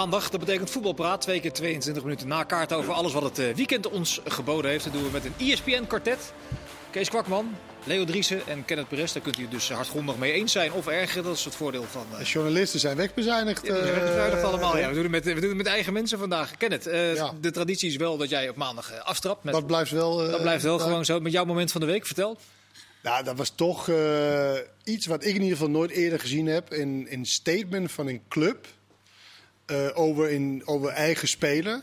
Maandag, dat betekent voetbalpraat. Twee keer 22 minuten na kaart over alles wat het eh, weekend ons geboden heeft. Dat doen we met een ESPN-kwartet. Kees Kwakman, Leo Driessen en Kenneth Perez. Daar kunt u dus hardgrondig mee eens zijn of erger. Dat is het voordeel van... Uh... De journalisten zijn wegbezuinigd. Ja, wegbezuinigd allemaal. Ja. We, doen het met, we doen het met eigen mensen vandaag. Kenneth, uh, Ja. de traditie is wel dat jij op maandag aftrapt. Met, Dat blijft wel. eh, dat blijft wel gewoon zo. Met jouw moment van de week, vertel. Nou, dat was toch eh, iets wat ik in ieder geval nooit eerder gezien heb. In een statement van een club eh, over, in, over eigen speler.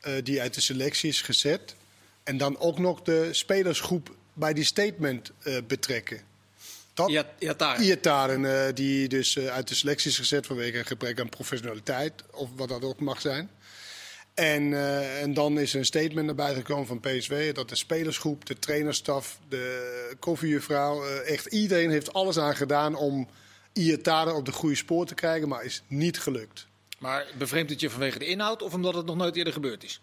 eh, die uit de selectie is gezet. En dan ook nog de spelersgroep bij die statement eh, betrekken. Dat, daar. Iataren, die dus uit de selectie is gezet vanwege een gebrek aan professionaliteit, of wat dat ook mag zijn. En, en dan is een statement naar buiten gekomen van PSV dat de spelersgroep, de trainerstaf, de koffiejuffrouw, echt iedereen heeft alles aan gedaan om Iataren op de goede spoor te krijgen, maar is niet gelukt. Maar bevreemdt het je vanwege de inhoud of omdat het nog nooit eerder gebeurd is?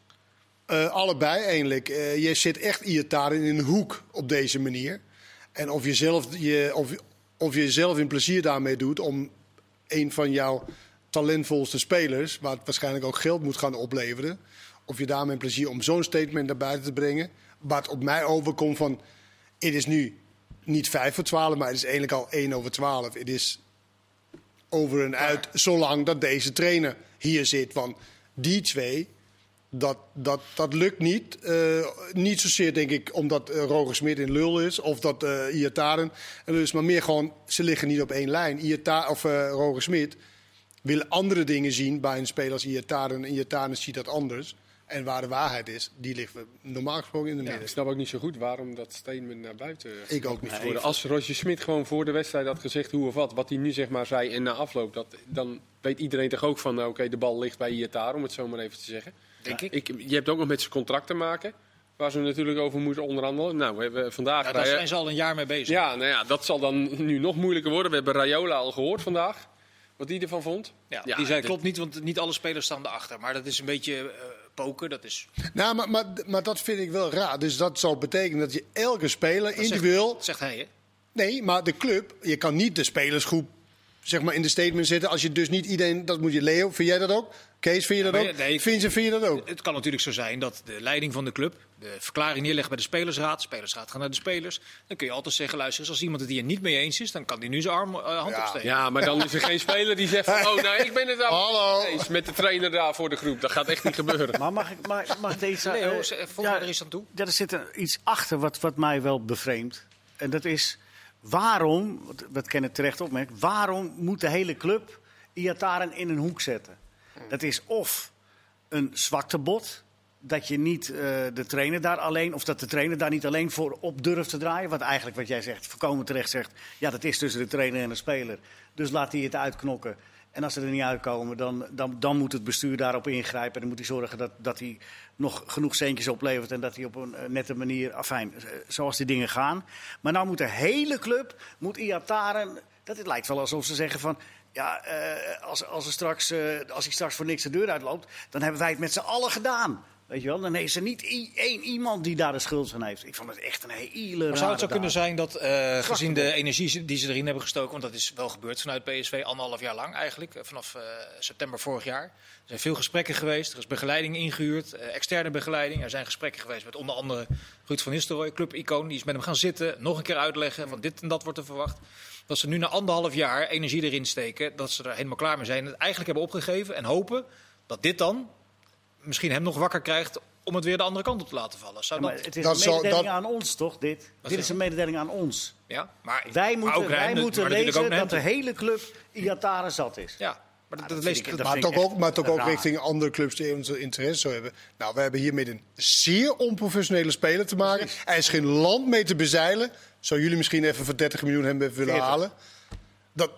Eh, allebei eigenlijk. Eh, je zit echt Iataren in een hoek op deze manier. En of je zelf, je, of, of je zelf in plezier daarmee doet om een van jouw talentvolste spelers, het waarschijnlijk ook geld moet gaan opleveren, of je daarmee in plezier om zo'n statement naar buiten te brengen, wat op mij overkomt van, het is nu niet 5 voor 12, maar het is eigenlijk al 1 over 12. Het is over en uit, zolang dat deze trainer hier zit. Want die twee, dat, dat, dat lukt niet. Eh, niet zozeer, denk ik, omdat eh, Roger Smit in lul is of dat eh Iataren en maar meer gewoon, ze liggen niet op één lijn. Iata, of Roger Smit wil andere dingen zien bij een speler als Iataren. En Iataren ziet dat anders. En waar de waarheid is, die ligt normaal gesproken in de midden. Ik snap ook niet zo goed waarom dat statement naar buiten Ik ook niet. worden. Als Roger Smit gewoon voor de wedstrijd had gezegd hoe of wat, wat hij nu zeg maar zei en na afloop, dat, dan weet iedereen toch ook van, nou, oké, de bal ligt bij Iataren, om het zo maar even te zeggen. Denk ik. ik. Je hebt ook nog met zijn contract te maken, waar ze natuurlijk over moeten onderhandelen. Nou, we hebben vandaag... Ja, daar Rayo- zijn ze al een jaar mee bezig. ja, nou ja, dat zal dan nu nog moeilijker worden. We hebben Rayola al gehoord vandaag, wat die ervan vond. Ja, Ja, die zei dat- klopt niet, want niet alle spelers staan erachter. Maar dat is een beetje eh, poker. Dat is, Nou, maar, maar, maar dat vind ik wel raar. Dus dat zou betekenen dat je elke speler dat individueel... zegt, zegt hij, hè? Nee, maar de club, je kan niet de spelersgroep zeg maar, in de statement zetten. Als je dus niet iedereen, dat moet je Leo, vind jij dat ook? Kees, vind je dat ook? ja, nee, ik- Vincent, vind je dat ook? Het kan natuurlijk zo zijn dat de leiding van de club de verklaring neerlegt bij de spelersraad. De spelersraad gaat naar de spelers. Dan kun je altijd zeggen, luister eens, als iemand het hier niet mee eens is, dan kan hij nu zijn arm, eh, hand Ja. opsteken. Ja, maar dan is er geen speler die zegt van, oh, nou, ik ben het daar Hallo. eens met de trainer daar voor de groep. Dat gaat echt niet gebeuren. Maar mag ik, mag, mag ik deze... Leo, eh, ze- voeg er eens aan toe. Ja, er zit er iets achter wat, wat mij wel bevreemdt. En dat is waarom, wat Kenneth terecht opmerkt, waarom moet de hele club Iataren in een hoek zetten? Dat is of een zwaktebod, dat je niet eh, de trainer daar alleen, of dat de trainer daar niet alleen voor op durft te draaien. Wat eigenlijk wat jij zegt, voorkomen terecht zegt, ja, dat is tussen de trainer en de speler. Dus laat hij het uitknokken. En als ze er niet uitkomen, dan, dan, dan moet het bestuur daarop ingrijpen. En dan moet hij zorgen dat, dat hij nog genoeg centjes oplevert. En dat hij op een eh, nette manier, afijn, eh, zoals die dingen gaan. Maar nou moet de hele club, moet Iataren, dat het lijkt wel alsof ze zeggen van... Ja, eh, als, als, er straks, als hij straks voor niks de deur uitloopt, dan hebben wij het met z'n allen gedaan. Weet je wel, dan is er niet één iemand die daar de schuld van heeft. Ik vond het echt een hele Maar zou het zo kunnen zijn dat, eh, gezien de energie die ze erin hebben gestoken, want dat is wel gebeurd vanuit PSV, anderhalf jaar lang eigenlijk, eh, vanaf eh, september vorig jaar. Er zijn veel gesprekken geweest, er is begeleiding ingehuurd, eh, externe begeleiding. Er zijn gesprekken geweest met onder andere Ruud van Nistelrooy, clubicoon. Die is met hem gaan zitten, nog een keer uitleggen van dit en dat wordt er verwacht. Dat ze nu na anderhalf jaar energie erin steken, dat ze er helemaal klaar mee zijn. Het eigenlijk hebben opgegeven en hopen dat dit dan misschien hem nog wakker krijgt om het weer de andere kant op te laten vallen. Zou Ja, dat, het is dat een mededeling dat- aan ons, toch? Dit, dit is een mededeling aan ons. ja, maar, Wij maar moeten, ook naar wij hem, moeten maar natuurlijk lezen ook naar dat de hele club Iataren zat is. Ja, maar dat, dat dat vind lees ik- dat Maar toch ook, maar toch ook raar. richting andere clubs die onze interesse zou hebben. Nou, we hebben hier met een zeer onprofessionele speler te maken. Er is geen land mee te bezeilen. Zou jullie misschien even voor 30 miljoen hem willen 40. halen? Dat,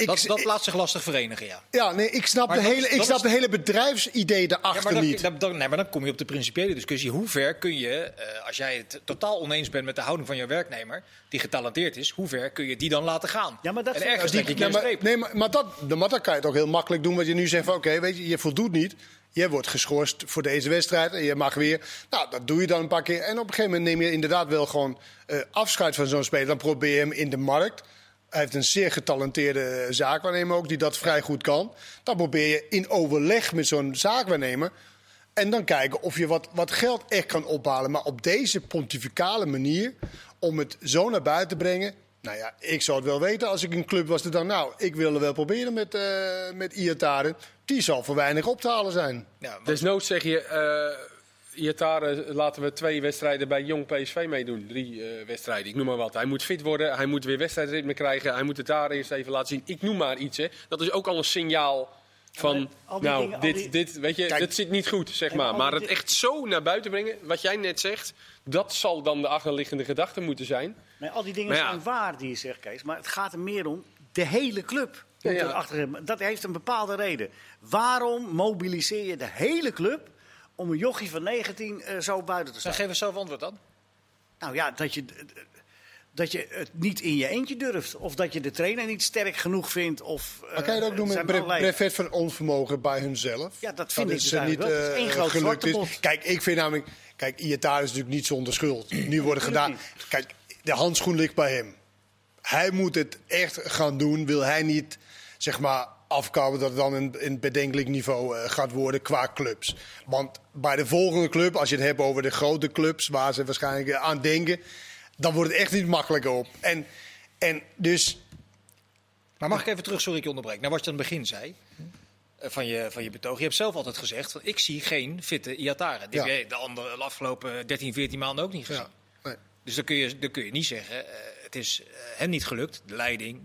ik, Dat, dat laat zich lastig verenigen, ja. ja, nee, ik snap, Maar de dat hele, is- ik snap is- de hele bedrijfsidee Ja, daarachter maar, dan, niet. dan, dan- nee, maar dan kom je op de principiële discussie. Hoe ver kun je, eh, als jij het totaal oneens bent met de houding van je werknemer, die getalenteerd is, hoe ver kun je die dan laten gaan? Ja, maar dat en ergens Die- denk ik nee, maar, streep. nee, maar, maar, dat, maar dat kan je toch heel makkelijk doen. Wat je nu zegt van oké, weet je, je voldoet niet. Je wordt geschorst voor deze wedstrijd en je mag weer. Nou, dat doe je dan een paar keer. En op een gegeven moment neem je inderdaad wel gewoon eh, afscheid van zo'n speler. Dan probeer je hem in de markt Hij heeft een zeer getalenteerde zaakwaarnemer ook, die dat vrij goed kan. Dan probeer je in overleg met zo'n zaakwaarnemer. En dan kijken of je wat, wat geld echt kan ophalen. Maar op deze pontificale manier, om het zo naar buiten te brengen. Nou ja, ik zou het wel weten als ik een club was. Dan, nou, ik wil er wel proberen met, eh met Iataren. Die zal voor weinig op te halen zijn. Ja, maar- Desnoods zeg je, eh Iatare laten we twee wedstrijden bij Jong PSV meedoen. Drie eh, wedstrijden, ik noem maar wat. Hij moet fit worden, hij moet weer wedstrijdritme krijgen. Hij moet het daar eerst even laten zien. Ik noem maar iets, hè. Dat is ook al een signaal van, maar nou, dingen- dit, die- dit, weet je, Kijk. dat zit niet goed, zeg maar maar. Maar het echt zo naar buiten brengen, wat jij net zegt, dat zal dan de achterliggende gedachte moeten zijn. Nee, al die dingen Maar ja. zijn waar die je zegt, Kees. Maar het gaat er meer om de hele club. Ja. Dat heeft een bepaalde reden. Waarom mobiliseer je de hele club om een jochie van 19 eh, zo buiten te Dan staan? geef eens zelf antwoord dan. Nou ja, dat je, dat je het niet in je eentje durft. Of dat je de trainer niet sterk genoeg vindt. Of, Maar kan je dat ook eh, doen met zijn bre- allerlei- brevet van onvermogen bij hunzelf? Ja, dat vind ik is dus eigenlijk wel. Het is eh, één groot gelukt is. bot. Kijk, ik vind namelijk... Kijk, Iatare is natuurlijk niet zonder schuld. Nu wordt het gedaan. Kijk, de handschoen ligt bij hem. Hij moet het echt gaan doen. Wil hij niet, zeg maar, afkomen dat het dan een, een bedenkelijk niveau eh, gaat worden qua clubs. Want bij de volgende club, als je het hebt over de grote clubs... waar ze waarschijnlijk eh, aan denken... dan wordt het echt niet makkelijker op. En, en dus... Maar mag ik even terug, sorry ik je onderbreek, naar wat je aan het begin zei eh, van je, van je betoog. Je hebt zelf altijd gezegd, van, ik zie geen fitte Iataren. Die Ja. heb jij de, andere, de afgelopen 13, 14 maanden ook niet gezien. Ja, nee. Dus dan kun je, dan kun je niet zeggen, het is hem niet gelukt, de leiding,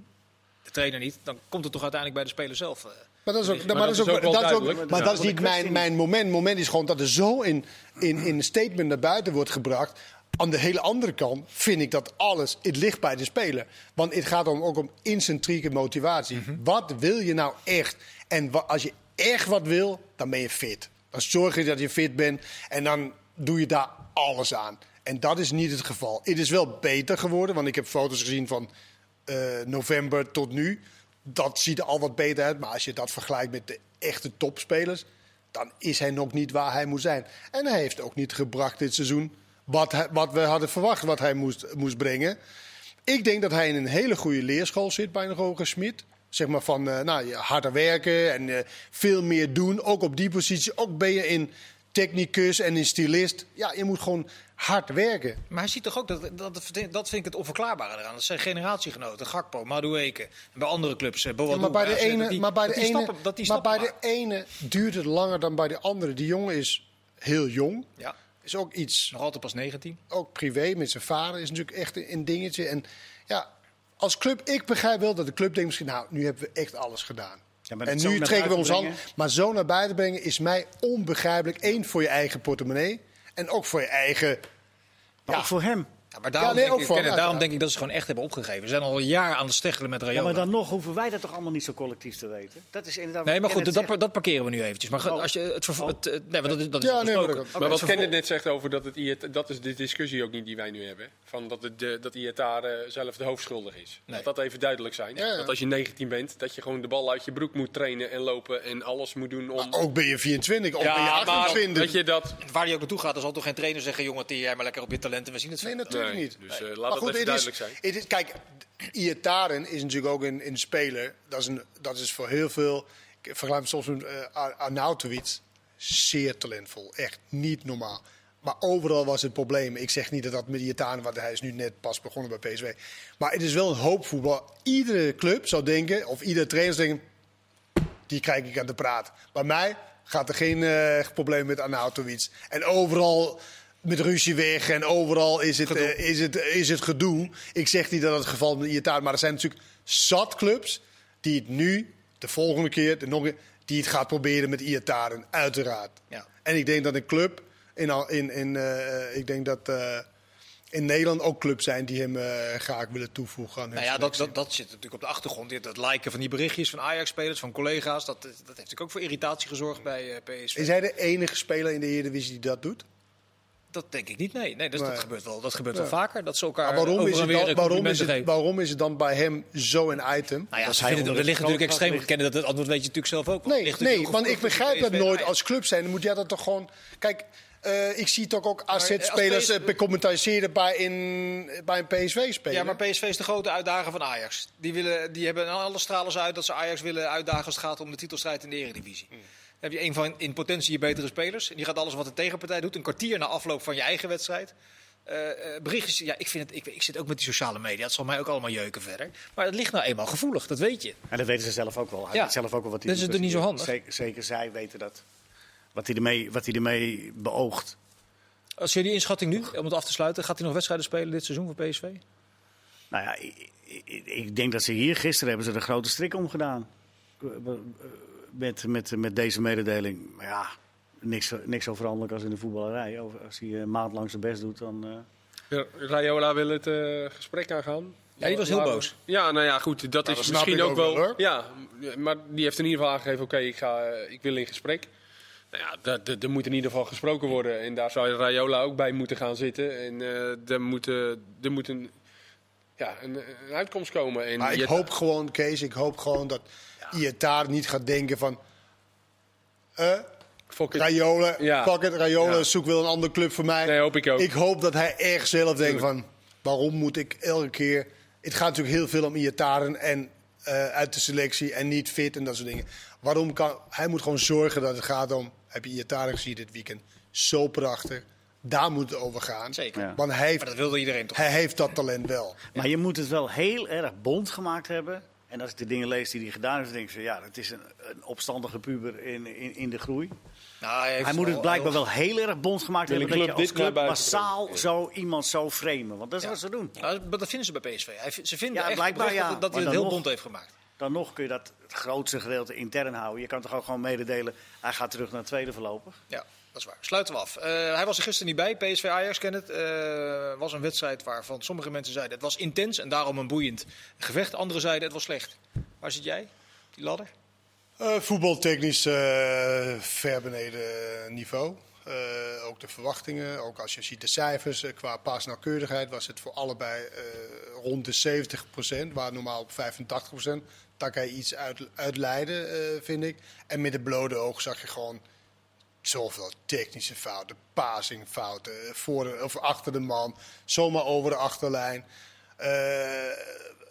de trainer niet. Dan komt het toch uiteindelijk bij de speler zelf. eh. Maar dat is ook, Maar maar dat is ook, ook wel dat is ook- duidelijk. maar Ja. dat is Wat niet mijn, mijn moment. Moment is gewoon dat er zo in, in, in een statement naar buiten wordt gebracht. Aan de hele andere kant vind ik dat alles, het ligt bij de speler. Want het gaat om, ook om incentrieke motivatie. Mhm. Wat wil je nou echt? En als je echt wat wil, dan ben je fit. Dan zorg je dat je fit bent en dan doe je daar alles aan. En dat is niet het geval. Het is wel beter geworden, want ik heb foto's gezien van eh, november tot nu. Dat ziet er al wat beter uit. Maar als je dat vergelijkt met de echte topspelers, dan is hij nog niet waar hij moet zijn. En hij heeft ook niet gebracht dit seizoen wat, wat we hadden verwacht wat hij moest, moest brengen. Ik denk dat hij in een hele goede leerschool zit bij Roger Smit. Zeg maar van eh, nou, harder werken en eh, veel meer doen. Ook op die positie. Ook ben je in technicus en in stylist. Ja, je moet gewoon hard werken. Maar hij ziet toch ook, dat, dat, dat vind ik het onverklaarbare eraan. Dat zijn generatiegenoten, Gakpo, Madueke. En bij andere clubs, eh, Ja, Boadu. maar bij de ene, die- maar bij de ene, stappen- maar bij de ene duurt het langer dan bij de andere. Die jongen is heel jong. Ja, Is ook iets, nog altijd pas 19. ook privé met zijn vader is natuurlijk echt een, een dingetje. En ja, als club, ik begrijp wel dat de club denkt misschien, nou, nu hebben we echt alles gedaan. Ja, en nu trekken we ons brengen. Maar zo naar buiten brengen is mij onbegrijpelijk. Eén, voor je eigen portemonnee. En ook voor je eigen... Maar Ja. ook voor hem. Ja, maar daarom, nee, denk ik, Kenneth, daarom uiteraard. denk ik dat ze gewoon echt hebben opgegeven. Ze zijn al een jaar aan het steggelen met Ja, Rayola. maar dan nog hoeven wij dat toch allemaal niet zo collectief te weten. Dat is inderdaad. Nee, maar goed, dat, zegt. dat parkeren we nu eventjes. Maar Oh. als je het vervo- Oh. het, nee, maar dat is, dat is Ja, nee, maar Maar wat Kenneth net zegt over dat het IET, dat is de discussie ook niet die wij nu hebben. Van dat, het, de, dat Iatare zelf de hoofdschuldig is. Nee. Dat dat even duidelijk zijn. Ja, ja. Dat als je 19 bent, dat je gewoon de bal uit je broek moet trainen en lopen en alles moet doen om... Ook ben je 24, ook ben je ja, maar 28. weet je dat... Waar hij ook naartoe gaat, dan zal toch geen trainer zeggen... jongen, teer jij maar lekker op je talenten, we zien het Nee, zo. Natuurlijk Nee, niet. dus, eh, laat Maar dat het duidelijk is, zijn. Het is, kijk, Iataren is natuurlijk ook een, een speler. Dat is, een, dat is voor heel veel... Ik vergelijk hem soms met uh, Arnautovic. Zeer talentvol. Echt niet normaal. Maar overal was het probleem. Ik zeg niet dat dat met Iataren... want hij is nu net pas begonnen bij PSV. Maar het is wel een hoop voetbal. Iedere club zou denken... of iedere trainer zou denken... die krijg ik aan de praat. Bij mij gaat er geen eh, probleem met Arnautovic. En overal met ruzie weg en overal is het, eh, is, het, is het gedoe. Ik zeg niet dat het geval is met Iataren, maar er zijn natuurlijk zat clubs die het nu, de volgende keer, de nog die het gaat proberen met Iataren, uiteraard. Ja. En ik denk dat een club, in, in, in, eh, ik denk dat eh, in Nederland ook clubs zijn die hem graag willen toevoegen aan Nou ja, dat, dat, dat zit natuurlijk op de achtergrond. Dat liken van die berichtjes van Ajax-spelers, van collega's. Dat, dat heeft natuurlijk ook voor irritatie gezorgd bij PSV. Is hij de enige speler in de Eredivisie die dat doet? Dat denk ik niet, nee. nee, dus Nee. Dat gebeurt wel, dat gebeurt Ja. wel vaker. Dat ze elkaar Maar waarom, is het dan, waarom, is het, waarom is het dan bij hem zo een item? Nou ja, ze vinden, er natuurlijk extreem kennen dat het antwoord weet je natuurlijk zelf ook. wel. Nee, nee want ik begrijp dat nooit als club zijn. Dan moet jij dat toch gewoon... Kijk, Eh, ik zie toch ook AZ-spelers commentariëren bij, in, bij een PSV-speler. Ja, maar PSV is de grote uitdager van Ajax. Die, willen, die hebben alle stralers uit dat ze Ajax willen uitdagen als het gaat om de titelstrijd in de Eredivisie. Dan heb je een van in potentie je betere spelers. En die gaat alles wat de tegenpartij doet, een kwartier na afloop van je eigen wedstrijd. Uh, berichtjes, ja, ik, vind het, ik, ik, zit ook met die sociale media. Het zal mij ook allemaal jeuken verder. Maar het ligt nou eenmaal gevoelig, dat weet je. En dat weten ze zelf ook wel. Hij Ja. zelf ook wel wat hij Dat is Dus niet zo handig. Zeker, zeker zij weten dat. Wat hij ermee, wat hij ermee beoogt. Als je die inschatting nu, om het af te sluiten, gaat hij nog wedstrijden spelen dit seizoen voor PSV? Nou ja, ik, ik- ik denk dat ze hier gisteren hebben ze de grote strik omgedaan. Met, met, met deze mededeling. Maar ja, niks, niks zo veranderlijk als in de voetballerij. Als hij een maand lang zijn best doet, dan... eh, Ja, Raiola wil het eh, gesprek aangaan. Ja, die was heel boos. Ja, nou ja, goed. Dat dat is misschien ook ook wel. ja, maar die heeft in ieder geval aangegeven: oké, ik ga, eh, ik wil in gesprek. Nou ja, dat- dat- er moet in ieder geval gesproken worden. En daar zou Raiola ook bij moeten gaan zitten. En eh, er, moet, eh, er moet een, ja, een, een uitkomst komen. En Maar ik hoop gewoon, Kees, ik hoop gewoon dat Iataren niet gaat denken van... eh Fuck it. Raiola, Ja. fuck it, Raiola, Ja. zoek wel een andere club voor mij. Nee, hoop ik ook. Ik hoop dat hij erg zelf denkt van... waarom moet ik elke keer... Het gaat natuurlijk heel veel om Iataren en eh, uit de selectie en niet fit en dat soort dingen. Waarom kan... Hij moet gewoon zorgen dat het gaat om... Heb je Iataren gezien dit weekend? Zo prachtig. Daar moet het over gaan. Zeker. Ja. Want hij heeft, Maar dat wilde iedereen toch? hij heeft dat talent wel. Maar je moet het wel heel erg bond gemaakt hebben. En als ik de dingen lees die hij gedaan heeft, dan denk ik van ja, het is een, een opstandige puber in, in, in de groei. Nou, hij heeft Hij moet het blijkbaar heel- wel heel erg bond gemaakt hebben dat je club als club massaal zo iemand zo framen. Want dat is wat ze doen. Nou, maar dat vinden ze bij PSV. Hij, ze vinden Ja, echt blijkbaar, ja. dat, dat hij het heel nog- bond heeft gemaakt. Dan nog kun je dat het grootste gedeelte intern houden. Je kan toch ook gewoon mededelen, hij gaat terug naar het tweede voorlopig. Ja, dat is waar. Sluiten we af. Eh, hij was er gisteren niet bij. PSV Ajax ken het. Eh, was een wedstrijd waarvan sommige mensen zeiden het was intens en daarom een boeiend gevecht. Anderen zeiden het was slecht. Waar zit jij? Die ladder? Eh, voetbaltechnisch ver beneden niveau. Ook de verwachtingen, ook als je ziet de cijfers qua paasnauwkeurigheid was het voor allebei rond de 70% waar normaal op 85 Daar kan je iets uit, vind ik. En met de blode oog zag je gewoon zoveel technische fouten, passingfouten, voor de, of achter de man, zomaar over de achterlijn. Eh,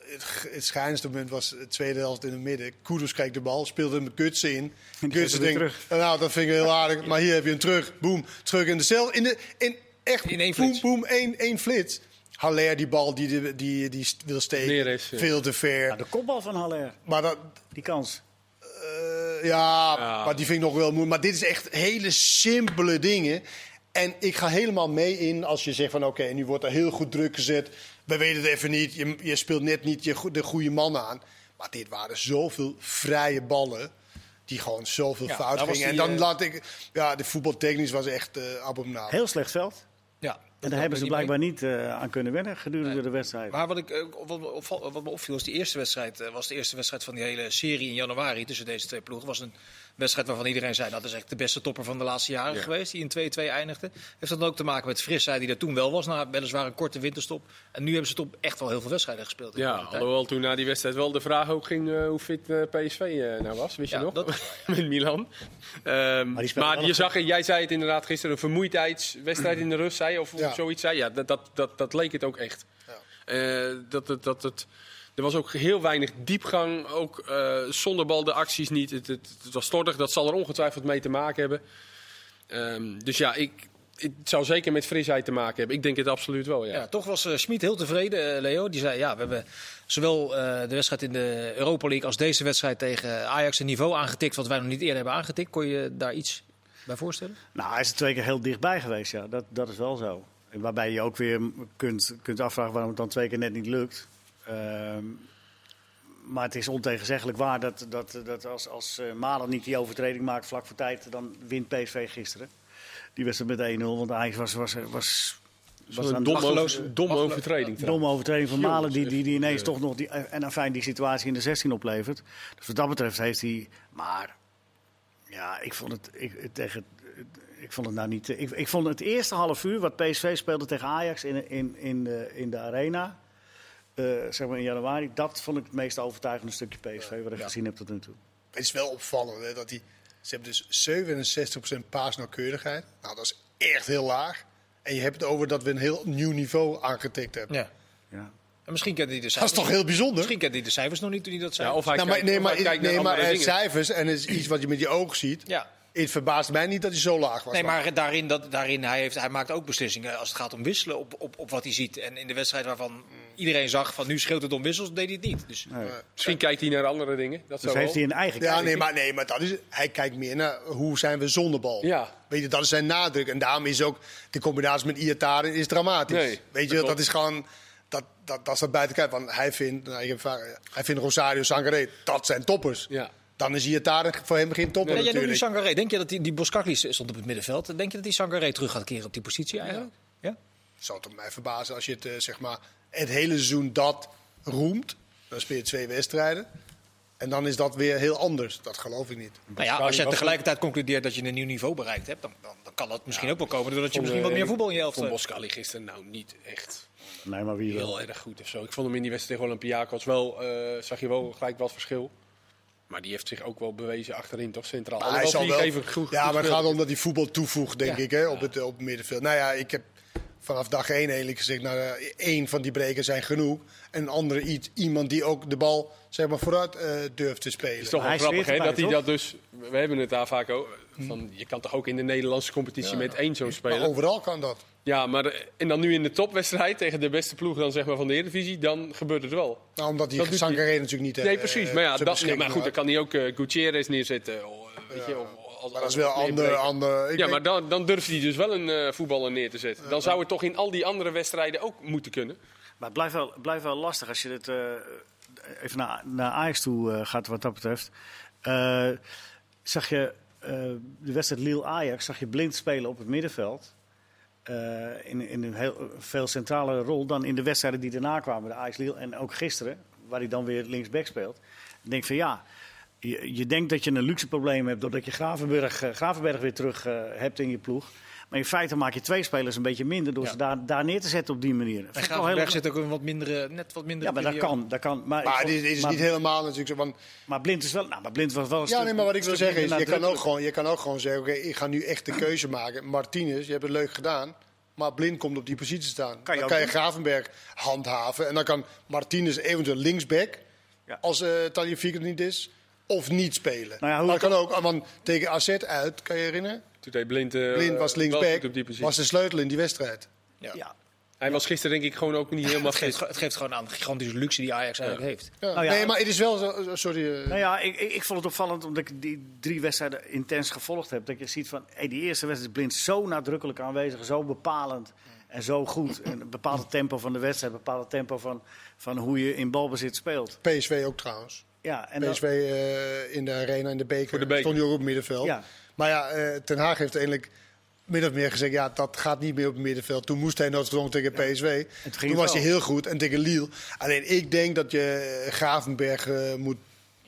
het, het schijnste moment was de tweede helft in het midden. Kudus kijkt de bal, speelt hem met Gutsen in. En Gutsen weer denkt, terug. nou dat vind ik heel aardig, maar hier heb je hem terug. Boom, terug in de cel. In, de, in echt, In één boom, flits. boom, één, één flits. Haller, die bal die, die, die, die wil steken, veel te ver. Ja, de kopbal van Haller, Maar dat, die kans. Eh, ja, Ja. maar die vind ik nog wel moeilijk. Maar dit is echt hele simpele dingen. En ik ga helemaal mee in als je zegt van oké, nu wordt er heel goed druk gezet. We weten het even niet. Je, je speelt net niet je, de goede man aan. Maar dit waren zoveel vrije ballen. Die gewoon zoveel Ja, fout gingen. En dan eh, laat ik. Ja, de voetbaltechnisch was echt eh abominabel. Heel slecht veld. Ja. En daar hebben ze blijkbaar niet eh, aan kunnen wennen gedurende Nee. de wedstrijd. Maar wat, ik, eh, wat, wat me opviel was die eerste wedstrijd. eh, was de eerste wedstrijd van die hele serie in januari tussen deze twee ploegen. was een wedstrijd waarvan iedereen zei dat is echt de beste topper van de laatste jaren Ja. geweest. Die in 2-2 eindigde. Heeft dat dan ook te maken met frisheid die er toen wel was. Na weliswaar een korte winterstop. En nu hebben ze toch echt wel heel veel wedstrijden gespeeld. in Ja, de tijd. alhoewel toen na die wedstrijd wel de vraag ook ging eh, hoe fit eh, PSV eh, nou was, wist je nog? dat Met Milan. Ehm, maar je zag, jij zei het inderdaad gisteren, een vermoeidheidswedstrijd in de rust, zei je, of, zoiets zei. Ja, dat, dat, dat, dat leek het ook echt. Ja. Eh, dat, het dat, het, er was ook heel weinig diepgang, ook eh, zonder bal de acties niet. Het, het, het was slordig, dat zal er ongetwijfeld mee te maken hebben. Ehm, dus ja, ik, het zou zeker met frisheid te maken hebben. Ik denk het absoluut wel, ja. Ja, toch was eh, Schmid heel tevreden, eh, Leo. Die zei, ja, we hebben zowel eh, de wedstrijd in de Europa League als deze wedstrijd tegen Ajax een niveau aangetikt wat wij nog niet eerder hebben aangetikt. Kon je daar iets bij voorstellen? Nou, hij is er twee keer heel dichtbij geweest, ja. Dat, dat is wel zo. En Waarbij je ook weer kunt, kunt afvragen waarom het dan twee keer net niet lukt. Ehm, maar het is ontegenzeggelijk waar dat, dat, dat als, als eh, Malen niet die overtreding maakt vlak voor tijd, dan wint PSV gisteren. Die wedstrijd met 1-0, want Ajax was, was, was, aan domme, domme machteloos- overtreding. domme overtreding van Malen die, die, die ineens Eh, toch nog die, en afijn die situatie in de 16 oplevert. Dus wat dat betreft heeft hij. Maar ja, ik vond het, ik, tegen, ik vond het nou niet. Ik, ik vond het eerste half uur wat PSV speelde tegen Ajax in, in, in, de, in de arena. Eh, zeg maar in januari, dat vond ik het meest overtuigende stukje PSV wat ik Ja. gezien heb tot nu toe. Het is wel opvallend hè, dat hij Ze hebben dus 67% paasnauwkeurigheid. Nou, dat is echt heel laag. En je hebt het over dat we een heel nieuw niveau aangetikt hebben. Ja. Ja. En misschien kent hij de Dat cijfers. is toch heel bijzonder? Misschien kent hij de cijfers nog niet toen hij dat zei. Ja, of hij Nou, maar, nee, of maar, hij kijkt naar nee, maar dingen. cijfers en het is iets wat je met je ogen ziet. ja. Het verbaast mij niet dat hij zo laag was. Nee, maar daarin, dat, daarin hij, heeft, hij maakt ook beslissingen als het gaat om wisselen op, op, op wat hij ziet. En in de wedstrijd waarvan iedereen zag van nu scheelt het om wissels, deed hij het niet. Dus, Nee. Misschien kijkt hij naar andere dingen. Dat Dus heeft wel. hij een eigen Ja, nee, maar, nee, maar dat is, hij kijkt meer naar hoe zijn we zonder bal. Ja. Weet je, dat is zijn nadruk. En daarom is ook de combinatie met Iataren is dramatisch. Nee, Weet je, dat dat, is gewoon... Dat, dat, dat staat buiten kijf. Want hij vindt, nou, ik heb vaak- hij vindt Rosario Sangaré, dat zijn toppers. Ja. Dan is Iataren voor hem geen topper Ja, jij. Sangaré. Denk je dat die, die Boskakli stond op het middenveld? Denk je dat die Sangaré terug gaat keren op die positie eigenlijk? Ja. zou het mij verbazen als je het, eh, zeg maar, het hele seizoen dat roemt. Dan speel je twee wedstrijden. En dan is dat weer heel anders. Dat geloof ik niet. Nou ja, als je tegelijkertijd concludeert dat je een nieuw niveau bereikt hebt, dan, dan, dan kan dat misschien ook wel komen doordat je misschien wat meer voetbal in je Van hebt. Boskali gisteren nou niet echt Nee, maar wie wel. heel erg goed of zo. Ik vond hem in die wedstrijd tegen Olympiakos wel, eh, zag je wel gelijk wat verschil. Maar die heeft zich ook wel bewezen achterin, toch centraal. Maar hij zal wel, Vlieg even goed, ja, goed maar het gaat om dat hij voetbal toevoegt, denk Ja. ik, hè, op, het, op het middenveld. Nou ja, ik heb vanaf dag één eigenlijk gezegd, nou, eh, één van die brekers zijn genoeg. En een andere iets, iemand die ook de bal zeg maar, vooruit eh, durft te spelen. Het is toch Hij wel grappig dat hij dat dus... We hebben het daar vaak ook... Van, je kan toch ook in de Nederlandse competitie met één zo'n maar speler. overal kan dat. Ja, maar de- en dan nu in de topwedstrijd tegen de beste ploeg dan zeg maar, van de Eredivisie, dan gebeurt het wel. Nou, omdat doet Sangaré natuurlijk niet Nee, eh, precies. eh, Maar ja, dat, nee, maar goed, dan kan hij ook eh Gutierrez neerzetten. oh, eh, weet je, of, als, Maar dat is wel ander, ander. Ik Ja, denk- maar dan, dan durft hij dus wel een eh, voetballer neer te zetten. Dan zou het toch in al die andere wedstrijden ook moeten kunnen. Maar het blijft wel, blijft wel lastig als je het eh, even naar, naar Ajax toe eh, gaat wat dat betreft. Eh, zag je eh, de wedstrijd Lille-Ajax, zag je blind spelen op het middenveld. Eh, in, in een heel veel centrale rol dan in de wedstrijden die daarna kwamen, de Ajax-Lille en ook gisteren, waar hij dan weer linksback speelt. Ik denk van ja, je, je denkt dat je een luxe probleem hebt doordat je Gravenberg, eh, Gravenberg weer terug eh, hebt in je ploeg. Maar in feite maak je twee spelers een beetje minder door Ja. ze daar, daar neer te zetten op die manier. En heel- Gravenberg zit ook een wat mindere, net wat minder. ja, maar dat kan. Dat kan maar, Maar vond- dit is maar- niet helemaal natuurlijk zo. Want, maar Blind is wel. Nou, maar Blind was wel. Een ja, stuk- nee, maar wat ik wil zeggen is, je kan, ook gewoon, je kan ook gewoon zeggen, oké, ik ga nu echt de keuze maken. Martinez, je hebt het leuk gedaan. Maar Blind komt op die positie staan. Kan je dan kan je. Gravenberg handhaven. En dan kan Martinez eventueel linksback, Ja. als uh, Taliafico er niet is, of niet spelen. Nou ja, hoe dat kan ook, want tegen AZ uit, kan je je herinneren? Toen deed Blind, eh, Blind was linksback, was de sleutel in die wedstrijd. Ja. Ja. Hij was gisteren denk ik gewoon ook niet helemaal Het, geeft, fit. het geeft gewoon aan de gigantische luxe die Ajax eigenlijk heeft. Ja. Nou ja, nee, maar het is wel zo, sorry. eh, Nou ja, ik, ik, ik vond het opvallend omdat ik die drie wedstrijden intens gevolgd heb. Dat je ziet van, hey, die eerste wedstrijd is Blind zo nadrukkelijk aanwezig, zo bepalend en zo goed. En een bepaalde tempo van de wedstrijd, een bepaalde tempo van, van hoe je in balbezit speelt. PSV ook trouwens. Ja, en PSV eh, in de arena, in de beker, Voor de beker. stond hij ook op het middenveld. Ja. Maar ja, eh, Ten Haag heeft eigenlijk min of meer gezegd... ja, dat gaat niet meer op het middenveld. Toen moest hij noodgedwongen tegen PSV. ging Toen was wel. hij heel goed. En tegen Lille. Alleen ik denk dat je Gravenberg eh, moet,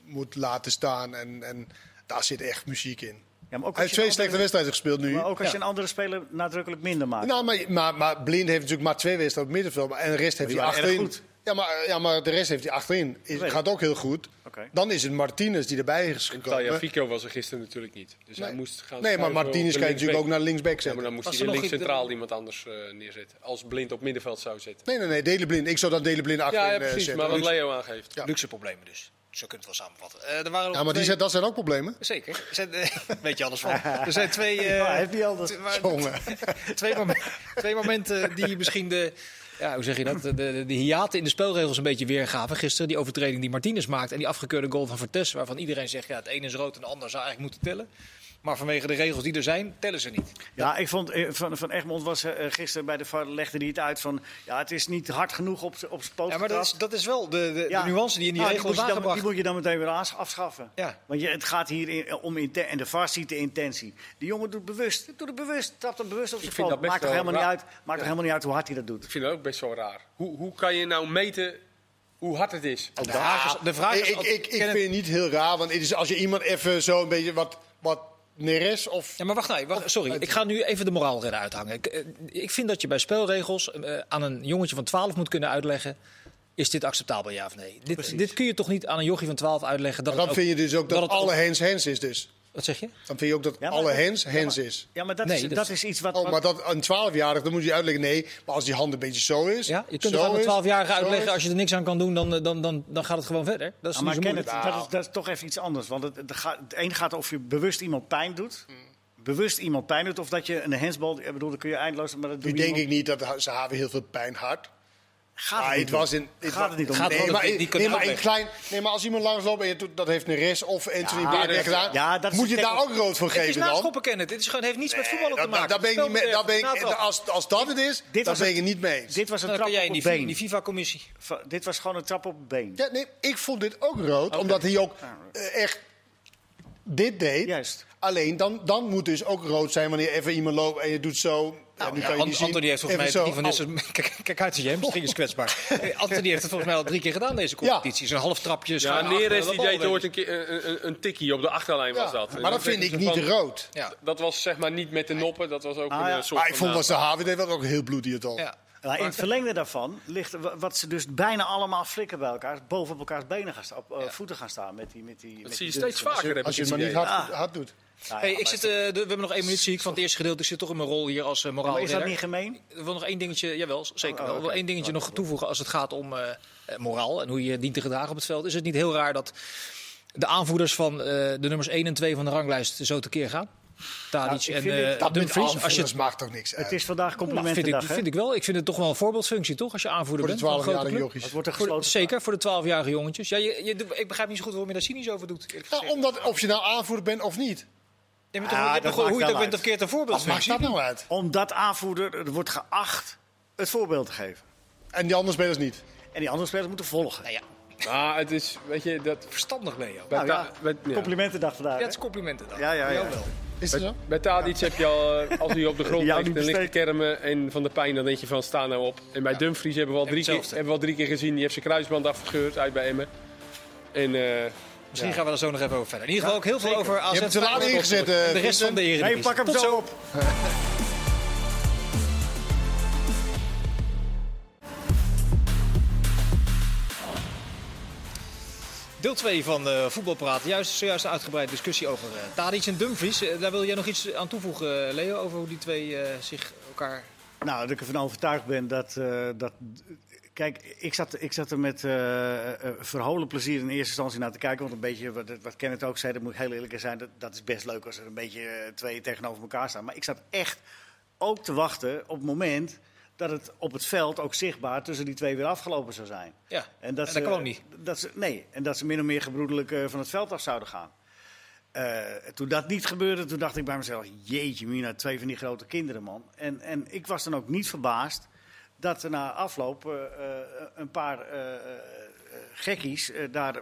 moet laten staan. En, en daar zit echt muziek in. ja, maar ook Hij als heeft je twee een slechte andere- wedstrijden gespeeld nu. Maar ook als Ja. je een andere speler nadrukkelijk minder maakt. Nou, maar, maar, maar Blind heeft natuurlijk maar twee wedstrijden op het middenveld. maar- En de rest heeft hij achterin. Ja maar, ja, maar de rest heeft hij achterin. Is, ik. gaat ook heel goed. Dan is het Martinez die erbij is En gekomen. Fico was er gisteren natuurlijk niet. Dus hij Nee. moest gaan Nee, maar Martinez kan je natuurlijk ook naar linksback Ja, maar zetten. dan moest Was hij links centraal iemand anders eh, neerzetten. Als Blind op middenveld zou zitten. Nee, nee, nee, Delen Blind. Ik zou dan Delen Blind achterin Ja, ja eh, precies. zetten. Maar wat Leo aangeeft. Ja. Luxe problemen dus. Zo kun je het wel samenvatten. Eh, er waren Ja, maar die zijn, dat zijn ook problemen. Zeker. Er zijn, eh, weet je alles van. Er zijn twee, eh, Ja, heeft hij anders. t- maar- Jongen. twee, momen- twee momenten die misschien de, ja, hoe zeg je dat, de, de, de hiaten in de spelregels een beetje weergaven. Gisteren die overtreding die Martinez maakt en die afgekeurde goal van Vertes. Waarvan iedereen zegt, ja, het ene is rood en de ander zou eigenlijk moeten tellen. Maar vanwege de regels die er zijn, tellen ze niet. Ja, ik vond eh, van, van Egmond was eh, gisteren bij de VAR legde hij het uit van ja, het is niet hard genoeg op, op zijn poot Ja, maar dat is, dat is wel de, de, Ja. de nuance die in die Nou, regels moet is je dan, die moet je dan meteen weer afschaffen. Ja. Want je, het gaat hier in, om inten en de VAR ziet de intentie. Die jongen doet bewust, doet het bewust, trapt hem bewust op zijn vind poot. Maakt toch helemaal niet uit, maakt toch helemaal niet uit hoe hard hij dat doet. Ik vind dat ook best wel raar. Hoe, hoe kan je nou meten hoe hard het is? De vraag is, de vraag ik, is ik, ik, ik vind het niet heel raar, want het is, als je iemand even zo een beetje wat Neres of... Ja, maar wacht nou, wacht, sorry. Ik ga nu even de moraalredder uithangen. Ik, eh, ik vind dat je bij spelregels eh, aan een jongetje van 12 moet kunnen uitleggen... is dit acceptabel, ja of nee? Dit, dit kun je toch niet aan een jochie van 12 uitleggen? Dat Dan vind je dus ook dat, het alle hens hens is dus. Wat zeg je? Dan vind je ook dat Ja, alle ja, hands maar- is. Ja, maar dat, Nee, is, dat dat is- iets wat... Oh, maar dat een 12-jarige, dan moet je uitleggen, nee, maar als die hand een beetje zo is. Ja, je kunt zo toch aan een is, 12-jarige zo uitleggen, is. als je er niks aan kan doen, dan, dan, dan, dan gaat het gewoon verder. Dat is Ja, maar Kenneth, moeilijk. dat, is, dat is toch even iets anders. Want het, het, gaat, het een gaat of je bewust iemand pijn doet. Hmm. Bewust iemand pijn doet. Of dat je een handsbal... Ik bedoel, dat kun je eindeloos... Maar dat Nu doe je denk iemand- ik niet dat ze hebben heel veel pijn had. Gaat Maar het het niet was in. Het Gaat het niet om. Gaat nee, maar, dat die- die nee, maar in klein, nee, maar als iemand langsloopt en je doet, dat heeft een res of Anthony Ja, dat- gedaan, ja, dat is- moet je daar ook rood voor Het is geven dan? naschoppen kennen. Dit is gewoon, heeft niets met voetballen te maken. Daar ben ik niet mee. Daar ben ik, als, als dat het is, Dit dan ben ik het- het niet mee eens. Dit was een Dan trap kan jij op in het die, been. in die FIFA-commissie. Dit was gewoon een trap op het been. Ja, nee, ik vond dit ook rood, omdat hij ook eh, echt dit deed. Juist. Alleen dan, dan moet dus ook rood zijn wanneer even iemand loopt en je doet zo. Ja, nu Ja, kan je Ant-. Anthony heeft volgens mij drie van zo. deze... Kijk, kijk uit, je misschien is kwetsbaar. Anthony heeft het volgens mij al drie keer gedaan, deze competitie. Zo'n half trapje. Ja, Neres de die deed ooit een, keer een, een, een tikkie op de achterlijn was Ja, dat. maar dat vind ik niet van- rood. Ja. Dat was zeg maar niet met de noppen, dat was ook Ah, een ja. eh, soort Maar ik vond naam. wat ze dat ook heel bloedig al. Ja. In het verlengde daarvan ligt wa- wat ze dus bijna allemaal flikken bij elkaar. Boven op elkaars benen gaan staan, op eh, voeten gaan staan met die met die. met Dat zie je die steeds vaker. Als je het maar het niet hard doet. Nou ja, Hey, ik zit, eh, de- we hebben nog één minuut zie ik van het eerste gedeelte. Ik zit toch in mijn rol hier als uh, moraal. maar is dat niet gemeen? Ik wil nog één dingetje, jawel, zeker Oh. Wel één dingetje nog toevoegen als het gaat om eh, eh, moraal en hoe je dient te gedragen op het veld. Is het niet heel raar dat de aanvoerders van eh, de nummers 1 en 2 van de ranglijst zo tekeer gaan? Tadic ik en eh Dat Dumfries. Als je het, maakt toch niks uit. Het is vandaag Nou, vind, ik, complimentendag. hè? vind ik wel. Ik vind het toch wel een voorbeeldfunctie, toch? Als je aanvoerder voor de bent. een grote 12-jarige club. jochies. Het wordt een Voor de- gesloten zeker, voor de 12-jarige jongetjes. Ja, je, je, ik begrijp niet zo goed waarom je daar cynisch over doet. eerlijk Nou, omdat of je nou aanvoerder bent of niet. Ja, maar Ja, toch, je hoe maakt je het ook bent, uit. een Wat maakt dat nou uit? Omdat aanvoerder er wordt geacht het voorbeeld te geven. En die andere spelers niet. En die andere spelers moeten volgen. Nou ja, Maar het is, weet je, dat... verstandig ook. Bij, Nou ja, ja. Complimentendag vandaag. Ja, het is complimenten dan. Ja, ja, ja. Wel. Is dat Bij, zo? bij Tadic heb je al, eh, als hij op de grond ligt, dan ligt te besteed. kermen en van de pijn, dan denk je van sta nou op. En bij Dumfries hebben we al drie, keer, hebben we al drie keer gezien, die heeft zijn kruisband afgescheurd uit bij Emmen. En eh, Misschien gaan we er zo nog even over verder. In ieder geval ook heel veel zeker. over AZ. Je hebt het te laat ingezet, eh, de rest van de. Eredivisie. Nee, pak hem Tot zo op. Deel 2 van uh, Voetbalpraat. Juist, zojuist een uitgebreide discussie over uh, Tadic en Dumfries. Uh, daar wil jij nog iets aan toevoegen, Leo, over hoe die twee uh, zich elkaar... Nou, dat ik ervan overtuigd ben dat... uh, dat kijk, ik zat, ik zat er met uh, verholen plezier in eerste instantie naar te kijken. Want een beetje, wat, wat Kenneth ook zei, dat moet ik heel eerlijk zijn. Dat, dat is best leuk als er een beetje uh, twee tegenover elkaar staan. Maar ik zat echt ook te wachten op het moment dat het op het veld ook zichtbaar tussen die twee weer afgelopen zou zijn. Ja, en dat, en ze, dat kwam niet. Dat ze, nee, en dat ze min of meer gebroedelijk uh, van het veld af zouden gaan. Uh, toen dat niet gebeurde, toen dacht ik bij mezelf: jeetje, Mina, twee van die grote kinderen, man. En, en ik was dan ook niet verbaasd dat er na afloop uh, een paar gekkies daar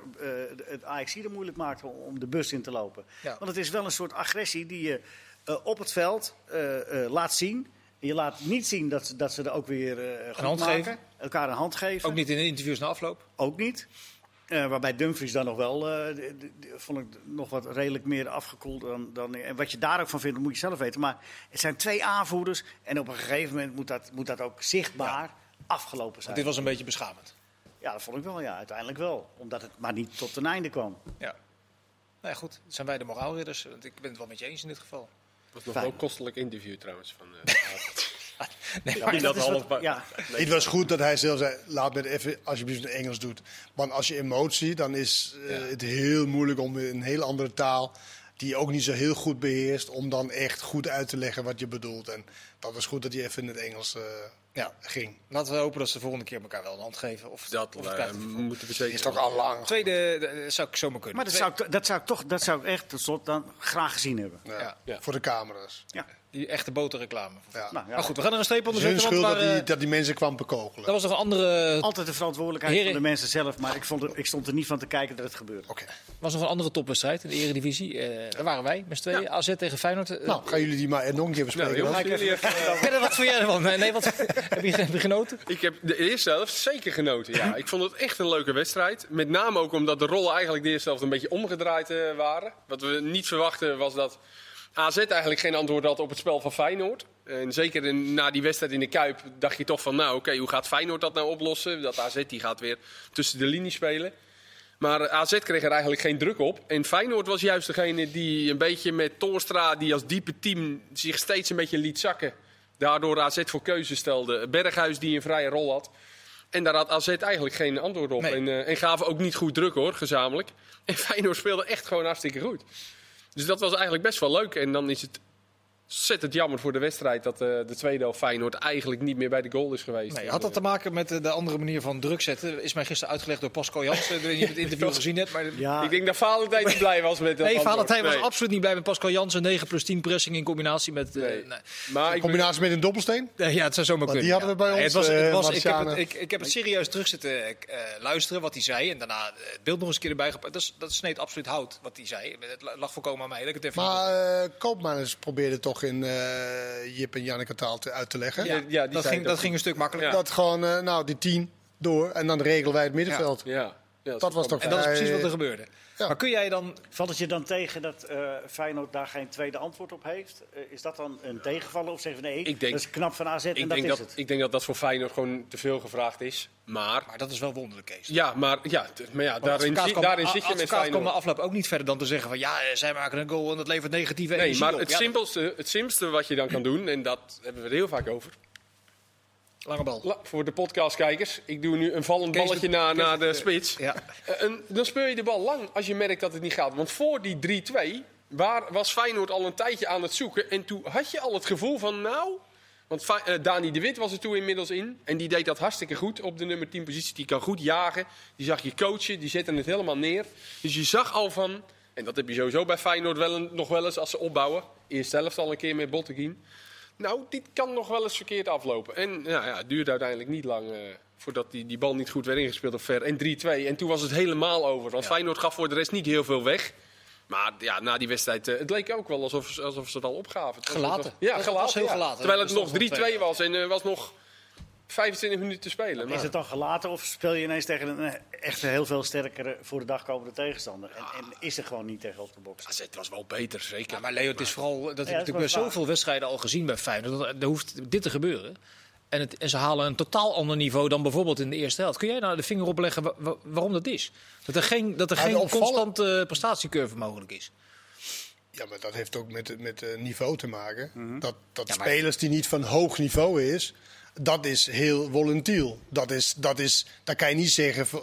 het AXC er moeilijk maakten om de bus in te lopen. Ja. Want het is wel een soort agressie die je op het veld laat zien. Je laat niet zien dat ze, dat ze er ook weer uh, een hand maken. geven. Elkaar een hand geven. Ook niet in de interviews na afloop. Ook niet. Uh, waarbij Dumfries dan nog wel, uh, de, de, de, vond ik nog wat redelijk meer afgekoeld dan, dan. En wat je daar ook van vindt, moet je zelf weten. Maar het zijn twee aanvoerders. En op een gegeven moment moet dat, moet dat ook zichtbaar ja. afgelopen zijn. Want dit was een beetje beschamend. Ja, dat vond ik wel, ja, uiteindelijk wel. Omdat het maar niet tot een einde kwam. Ja. Nou ja, goed. Dat zijn wij de moraalridders. Want ik ben het wel met je eens in dit geval. Het was nog wel een kostelijk interview trouwens. Van, uh, nee, dat, dat half wat, ja. Nee. Het was goed dat hij zelf zei, laat me even alsjeblieft in Engels doen. Want als je emotie, dan is uh, ja. het heel moeilijk om in een hele andere taal, die je ook niet zo heel goed beheerst, om dan echt goed uit te leggen wat je bedoelt. En dat was goed dat hij even in het Engels uh, ja. ging. Laten we hopen dat ze de volgende keer elkaar wel een hand geven. Of, dat of uh, moeten we zeker. Is toch al lang. Tweede, dat zou ik zomaar kunnen. Maar dat zou, ik, dat zou ik toch, dat zou ik echt tot slot dan graag gezien hebben. Ja. Ja. Ja. Voor de camera's. Ja. Die echte boterreclame. Ja. Nou, ja. Maar goed, we gaan er een streep onder zetten. schuld dat, die, dat die mensen kwam bekogelen. Dat was nog een andere... Altijd de verantwoordelijkheid Heren... van de mensen zelf. Maar ik, vond er, ik stond er niet van te kijken dat het gebeurde. Oké. Okay. was nog een andere topwedstrijd in de Eredivisie. Uh, daar waren wij, met z'n tweeën. Ja. AZ tegen Feyenoord. Uh, nou, gaan jullie die maar nog een keer bespreken. Nou, uh... wat vond jij ervan? Nee, wat, heb, je, genoten? Ik heb de eerste helft zeker genoten, ja. ik vond het echt een leuke wedstrijd. Met name ook omdat de rollen eigenlijk de eerste helft een beetje omgedraaid uh, waren. Wat we niet verwachten was dat AZ eigenlijk geen antwoord had op het spel van Feyenoord. En zeker na die wedstrijd in de Kuip dacht je toch van, nou oké, hoe gaat Feyenoord dat nou oplossen? Dat AZ die gaat weer tussen de linies spelen. Maar AZ kreeg er eigenlijk geen druk op. En Feyenoord was juist degene die een beetje met Torstra, die als diepe team zich steeds een beetje liet zakken. Daardoor AZ voor keuze stelde. Berghuis die een vrije rol had. En daar had AZ eigenlijk geen antwoord op. Nee. En, eh, en gaven ook niet goed druk hoor, gezamenlijk. En Feyenoord speelde echt gewoon hartstikke goed. Dus dat was eigenlijk best wel leuk. En dan is het ontzettend jammer voor de wedstrijd dat eh, de tweede helft Feyenoord eigenlijk niet meer bij de goal is geweest. Nee, had dat te maken met eh, de andere manier van druk zetten? Is mij gisteren uitgelegd door Pascal Jansen. Ik weet niet of je het interview gezien hebt. Maar Ja, Ik denk dat Valentijn niet blij was met dat nee, antwoord. Valentijn was absoluut niet blij met Pascal Jansen. 9 plus 10 pressing in combinatie met... eh, Nee. nee. Maar In combinatie met een dobbelsteen? Ja, het zou zomaar kunnen. die hadden we bij ons, het was, het was, ik, heb het, ik, ik heb het serieus terug zitten eh, luisteren wat hij zei. En daarna het beeld nog eens een keer erbij gepakt. Dat, is, dat sneed absoluut hout wat hij zei. Het lag voorkomen aan mij. Dat ik het even Maar eh Koopmeiners probeerde toch in eh, Jip en Janneke taal te, uit te leggen. ja, ja, die dat, ging, dat ging een stuk makkelijker. Ja. Dat gewoon, eh, nou, die tien door en dan regelen wij het middenveld. Ja, ja, Dat was toch En dat is precies wat er gebeurde. Ja. Maar kun jij dan... valt het je dan tegen dat eh, Feyenoord daar geen tweede antwoord op heeft? Eh, is dat dan een tegenvaller of zeggen we nee, Ik denk- dat is knap van AZ en Ik dat denk is dat, het? ik denk dat dat voor Feyenoord gewoon te veel gevraagd is. Maar, Maar dat is wel wonderlijk, Kees. ja, maar, ja, maar ja, daarin, zi- daarin zit je met na Feyenoord. afloop ook niet verder dan te zeggen van... ja, eh, zij maken een goal en dat levert negatieve Nee, energie maar op. het, Ja, simpelste, het simpelste wat je dan kan doen, en dat hebben we er heel vaak over. Lange bal. La- Voor de podcastkijkers, ik doe nu een vallend Kees balletje de- naar, Kees naar de de- spits. Ja. Eh, en dan speel je de bal lang als je merkt dat het niet gaat. Want voor die 3-2 waar, was Feyenoord al een tijdje aan het zoeken. En toen had je al het gevoel van nou... Want eh, Dani de Wit was er toen inmiddels in. En die deed dat hartstikke goed op de nummer 10 positie. Die kan goed jagen. Die zag je coachen. Die zette het helemaal neer. Dus je zag al van... En dat heb je sowieso bij Feyenoord wel een- nog wel eens als ze opbouwen. Eerst zelfs al een keer met Botteguin. Nou, dit kan nog wel eens verkeerd aflopen. En nou ja, het duurde uiteindelijk niet lang eh, voordat die, die bal niet goed werd ingespeeld op ver. En 3-2. En toen was het helemaal over. Want Feyenoord gaf voor de rest niet heel veel weg. Maar ja, na die wedstrijd, eh, het leek ook wel alsof, alsof ze het al opgaven. Het Gelaten. was- ja, gelaten. was heel ja. gelaten. Terwijl het Er nog stond nog 3-2 was en er was nog 25 minuten te spelen. Is Maar, het dan gelaten of speel je ineens tegen een eh, echt heel veel sterkere voor de dag komende tegenstander? En, en is er gewoon niet tegen op de box? AZ was wel beter, zeker. Ja, maar Leo, het is vooral... Dat heb ik dat is natuurlijk bij zoveel wedstrijden al gezien bij Feyenoord. Dat, er hoeft dit te gebeuren. En, het, en ze halen een totaal ander niveau dan bijvoorbeeld in de eerste helft. Kun jij nou de vinger opleggen wa- wa- waarom dat is? Dat er geen, dat er Ja, geen opvallen- constante prestatiecurve mogelijk is. Ja, maar dat heeft ook met, met eh, niveau te maken. Dat, dat Mhm. Ja, maar- spelers die niet van hoog niveau is, dat is heel volatiel. Dat is, dat is, daar kan je niet zeggen van,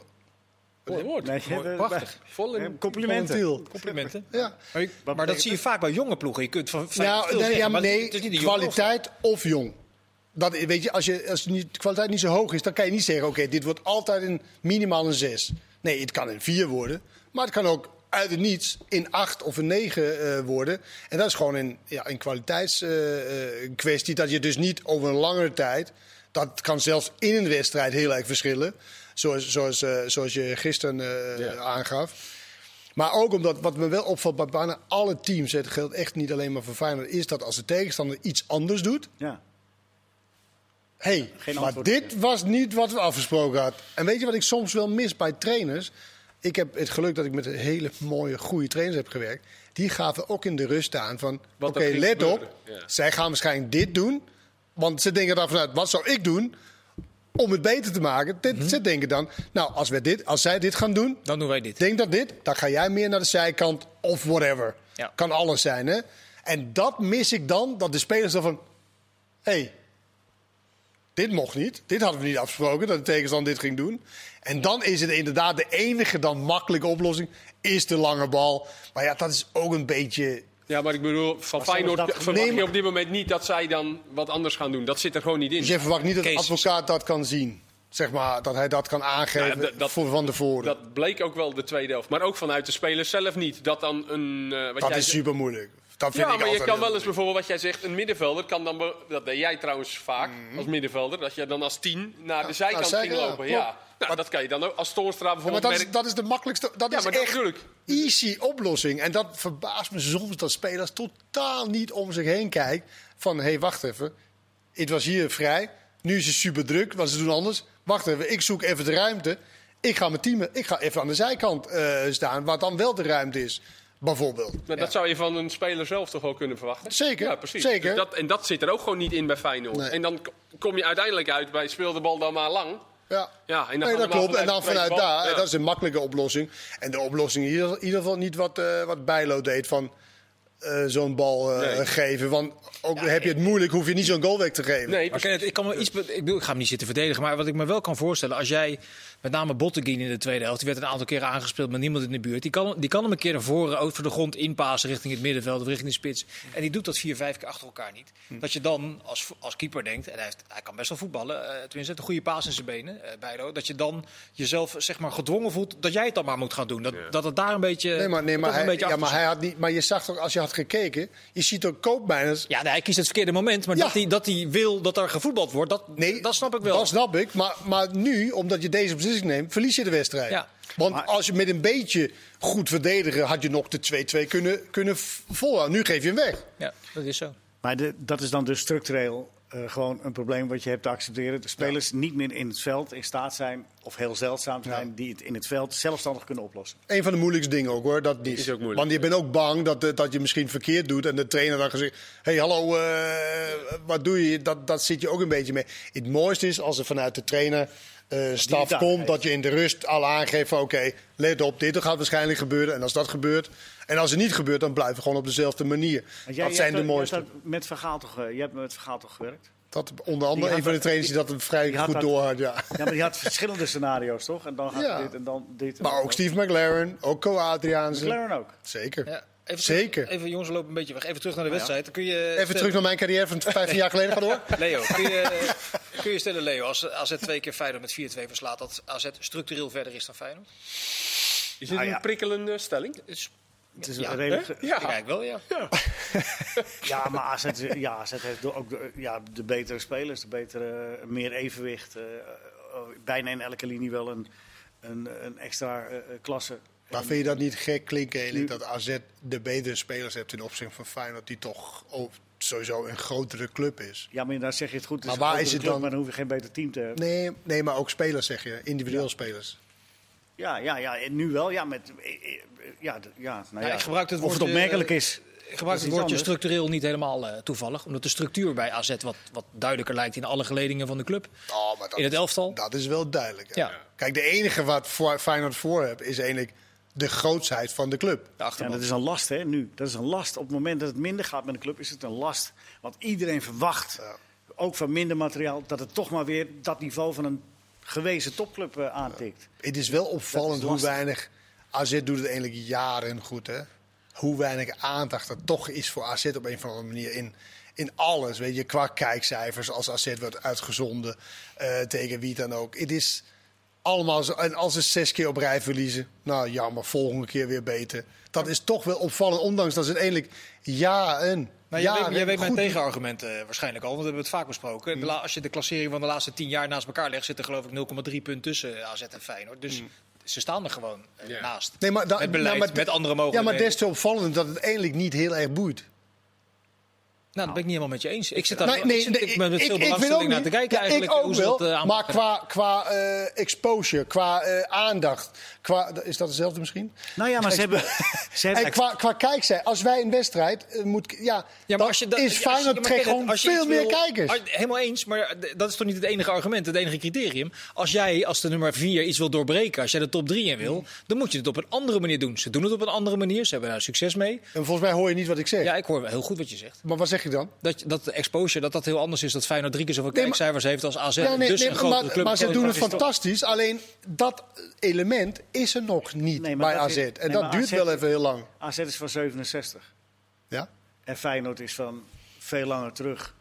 Mooi woord. Nee, Mooi, prachtig. Vol in- complimenten. Complimenten. Ja. Maar, je- maar dat zie je vaak bij jonge ploegen. Je kunt van Nou, veel nee, zeggen, ja, maar nee, kwaliteit of jong. Dat, weet je, als, je, als de kwaliteit niet zo hoog is, dan kan je niet zeggen: oké, dit wordt altijd een minimaal een 6. Nee, het kan een 4 worden, maar het kan ook uit het niets in 8 of een 9 eh, worden. En dat is gewoon een, ja, een kwaliteitskwestie. dat je dus niet over een langere tijd. Dat kan zelfs in een wedstrijd heel erg verschillen. Zoals, zoals, eh, zoals je gisteren eh, Ja. aangaf. Maar ook omdat, wat me wel opvalt bij bijna alle teams, het geldt echt niet alleen maar voor Feyenoord, is dat als de tegenstander iets anders doet, Ja. hey, Geen maar dit was niet wat we afgesproken hadden. En weet je wat ik soms wel mis bij trainers? Ik heb het geluk dat ik met hele mooie, goede trainers heb gewerkt. Die gaven ook in de rust aan van, oké, let op, ja. zij gaan waarschijnlijk dit doen. Want ze denken dan vanuit, wat zou ik doen om het beter te maken? Dit, Mhm. Ze denken dan, nou, als, wij dit, als zij dit gaan doen, Dan doen wij dit. denk dat dit, dan ga jij meer naar de zijkant of whatever. Ja. Kan alles zijn, hè? En dat mis ik dan, dat de spelers dan van... hé, hey, dit mocht niet. Dit hadden we niet afgesproken, dat de tegenstander dit ging doen. En dan is het inderdaad de enige dan makkelijke oplossing... is de lange bal. Maar ja, dat is ook een beetje... Ja, maar ik bedoel, van Maar Feyenoord dat- verwacht Nee, je op dit moment niet dat zij dan wat anders gaan doen. Dat zit er gewoon niet in. Dus je verwacht niet dat de advocaat dat kan zien. Zeg maar, dat hij dat kan aangeven Nou, dat- dat- voor van tevoren. Dat, Dat bleek ook wel de tweede helft. Maar ook vanuit de spelers zelf niet. Dat dan een... eh, wat jij is super moeilijk. Dat vind Ja, ik maar je kan wel eens bijvoorbeeld wat jij zegt, een middenvelder kan dan, dat deed jij trouwens vaak Mhm. als middenvelder, dat je dan als tien naar de zijkant de ging lopen. ja. Nou, dat kan je dan ook als Toornstra Ja, maar bijvoorbeeld dat is, dat is de makkelijkste. Dat is maar echt easy oplossing. En dat verbaast me soms dat spelers totaal niet om zich heen kijken. Van, hé, hey, wacht even. Het was hier vrij. Nu is het super druk, want ze doen anders. Wacht even, ik zoek even de ruimte. Ik ga mijn team, ik ga even aan de zijkant eh, staan, waar dan wel de ruimte is. Bijvoorbeeld. Maar dat zou je van een speler zelf toch wel kunnen verwachten? Zeker, Ja, precies. zeker. Dus dat, en dat zit er ook gewoon niet in bij Feyenoord. Nee. En dan kom je uiteindelijk uit bij speel de bal dan maar lang. Ja, Ja, en dan nee, dat klopt. En vanuit dan vanuit bal. daar, Ja. dat is een makkelijke oplossing. En de oplossing in ieder, in ieder geval niet wat, eh wat Bijlo deed van eh, zo'n bal eh, Nee. geven. Want ook heb je het moeilijk, hoef je niet zo'n goal weg te geven. Nee, Maar ik, kan me iets, ik, bedoel, ik ga hem niet zitten verdedigen, maar wat ik me wel kan voorstellen, als jij met name Botteguin in de tweede helft, die werd een aantal keren aangespeeld met niemand in de buurt, die kan, die kan hem een keer naar voren, over de grond inpassen richting het middenveld of richting de spits. En die doet dat vier, vijf keer achter elkaar niet. Dat je dan als, als keeper denkt, en hij, heeft, hij kan best wel voetballen, eh, tenminste heeft een goede paas in zijn benen, eh Bijlo, dat je dan jezelf zeg maar gedwongen voelt dat jij het dan maar moet gaan doen. Dat, dat het daar een beetje, Nee, maar, nee, maar, hij, beetje ja, maar hij had niet. Maar je zag toch, als je had gekeken, je ziet ook koopmijners. Ja, nee, hij kiest het verkeerde moment, maar Ja. dat, hij, dat hij wil dat er gevoetbald wordt, dat, Nee, dat snap ik wel. Dat snap ik. Maar, maar nu, omdat je deze beslissing neemt, verlies je de wedstrijd. Ja. Want Maar- als je met een beetje goed verdedigen, had je nog de 2-2 kunnen, kunnen volhouden. Nu geef je hem weg. Ja, dat is zo. Maar de, dat is dan dus structureel eh, gewoon een probleem wat je hebt te accepteren. De spelers niet meer in het veld in staat zijn, of heel zeldzaam zijn, die het in het veld zelfstandig kunnen oplossen. Een van de moeilijkste dingen ook hoor, dat niet. Is ook moeilijk. Want je bent ook bang dat, eh, dat je misschien verkeerd doet en de trainer dan gezegd: hé hey, hallo, eh, wat doe je? Dat, dat zit je ook een beetje mee. Het mooiste is als er vanuit de trainer staf daar komt, heeft. dat je in de rust al aangeeft van oké, let op, dit gaat waarschijnlijk gebeuren. En als dat gebeurt, en als het niet gebeurt, dan blijven we gewoon op dezelfde manier. Jij- dat zijn de hebt- mooiste. hebt dat met Vergaal toch, eh, je hebt met Vergaal toch gewerkt? Dat onder andere had een van de trainers die dat vrij die had goed dat- doorhad, ja. Ja, maar die had verschillende scenario's toch? En dan gaat Ja. dit en dan dit. en Maar ook Steve McLaren, ook Co Adriaanse. McLaren ook. Zeker. Ja, even Zeker. Terug, even jongens, we lopen een beetje weg. Even terug naar de wedstrijd. Dan Kun je Even terug naar mijn carrière van 15 jaar geleden. Ga door. Leo, kun je, kun je stellen, Leo, als AZ twee keer Feyenoord met 4-2 verslaat, dat AZ structureel verder is dan Feyenoord? Is dit Ah, ja. een prikkelende stelling? Is, Het is Ja, een redelijk, Ja. Ik eigenlijk wel, ja. ja, maar AZ, ja, AZ heeft ook de, ja, de betere spelers, de betere, meer evenwicht. eh, eh, bijna in elke linie wel een, een, een extra eh, eh, klasse. Maar vind je dat niet gek klinken, Elik, dat AZ de betere spelers hebt ten opzichte van Feyenoord, die toch sowieso een grotere club is? Ja, maar dan zeg je het goed. Het Maar waar is het club, dan- Maar dan hoef je geen beter team te hebben. Nee, nee, maar ook spelers zeg je, individueel spelers. Ja, ja, ja, en nu wel. Ja, met, eh, eh, ja, ja, nou Ja, ja. ik gebruik het of het woordje- opmerkelijk is. Ik gebruik is het woordje anders. structureel niet helemaal eh, toevallig. Omdat de structuur bij AZ wat, wat duidelijker lijkt in alle geledingen van de club. Oh, maar dat, In het elftal. dat is wel duidelijk. Ja. Kijk, de enige wat voor Feyenoord voor hebt, is eigenlijk de grootsheid van de club. De Ja, dat is een last, hè, nu. Dat is een last. Op het moment dat het minder gaat met een club, is het een last. Want iedereen verwacht, Ja. ook van minder materiaal, dat het toch maar weer dat niveau van een gewezen topclub eh, aantikt. Het is wel opvallend hoe weinig. AZ doet het eigenlijk jaren goed, hè? Hoe weinig aandacht er toch is voor AZ op een of andere manier in, in alles. Weet je, qua kijkcijfers, als AZ wordt uitgezonden, eh, tegen wie dan ook. Het is allemaal zo. En als ze zes keer op rij verliezen, nou jammer, volgende keer weer beter. Dat is toch wel opvallend, ondanks dat ze het eigenlijk jaren. Nou, jij, weet, jij weet mijn tegenargument eh, waarschijnlijk al, want we hebben het vaak besproken. La- als je de klassering van de laatste tien jaar naast elkaar legt, zit er geloof ik 0,3 punt tussen eh, AZ en Feyenoord. Dus ze staan er gewoon eh, Ja. naast. Nee, maar met beleid, nou, maar- met andere Ja, maar mogelijkheden. des te opvallender dat het eigenlijk niet heel erg boeit. Nou, dat ben ik niet helemaal met je eens. Ik zit daar Nee, nee, ik nee, met veel belangstelling naar te kijken Ja, eigenlijk. Ik ook wel, dat, eh, maar qua, qua eh, exposure, qua eh, aandacht, qua, is dat hetzelfde misschien? Nou ja, maar ze hebben... Ze hebben En qua, qua kijkzij, als wij een wedstrijd moet, ja, Ja, maar als je dat- is als je- Feyenoord trekt gewoon als je veel meer wil- kijkers. Ah, Helemaal eens, maar dat is toch niet het enige argument, het enige criterium. Als jij als de nummer 4 iets wil doorbreken, als jij de top 3 in wil, dan moet je het op een andere manier doen. Ze doen het op een andere manier, ze hebben daar succes mee. En volgens mij hoor je niet wat ik zeg. Ja, ik hoor wel heel goed wat je zegt. Maar wat zeg je dan? Dat, dat de exposure dat dat heel anders is, dat Feyenoord drie keer zoveel Nee, maar- kijkcijfers heeft als AZ. Ja, nee, dus nee, een grotere maar, club. maar ze doen het toch- fantastisch. Alleen dat element is er nog niet bij dat AZ. is- en nee, dat duurt AZ wel even heel lang. AZ is van 67. Ja? En Feyenoord is van veel langer terug.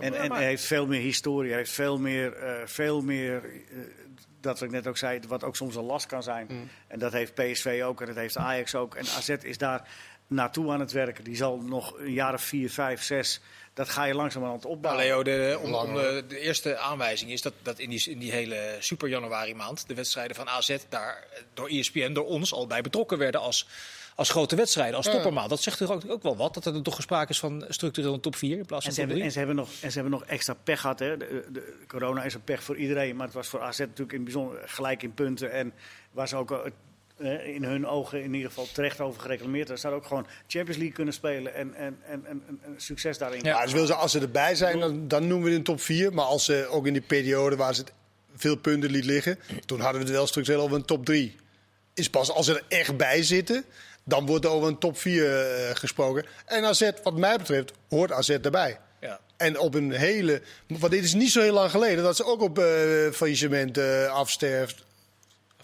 en, en heeft veel meer historie, heeft veel meer, eh, veel meer eh, dat wat ik net ook zei, wat ook soms een last kan zijn. Mm. En dat heeft PSV ook en dat heeft Ajax ook. En AZ is daar naartoe aan het werken. Die zal nog een jaar of vier, vijf, zes, dat ga je langzamerhand Nou, opbouwen. Leo, de, om, om de, de eerste aanwijzing is dat, dat in, die, in die hele super januari maand de wedstrijden van AZ daar eh, door ESPN, door ons al bij betrokken werden als, als grote wedstrijden, als toppermaat. Dat zegt toch ook, ook wel wat, dat er toch gesprake is van structureel een top 4 in plaats En van ze, top hebben, 3. en, ze hebben nog, en ze hebben nog extra pech gehad. Hè. De, de- corona is een pech voor iedereen, maar het was voor AZ natuurlijk in bijzonder gelijk in punten. En waar ze ook eh, eh, in hun ogen in ieder geval terecht over gereclameerd. Ze hadden ook gewoon Champions League kunnen spelen en, en, en, en, en- en succes daarin. Ja. Ja, dus wil ze, als ze erbij zijn, dan, dan noemen we het een top 4. Maar als ze ook in die periode waar ze het veel punten liet liggen. Toen hadden we het wel structureel over een top 3. Is pas als ze er echt bij zitten, dan wordt er over een top 4 gesproken. En AZ, wat mij betreft, hoort AZ erbij. Ja. En op een hele. Want dit is niet zo heel lang geleden dat ze ook op eh faillissement eh afsterft.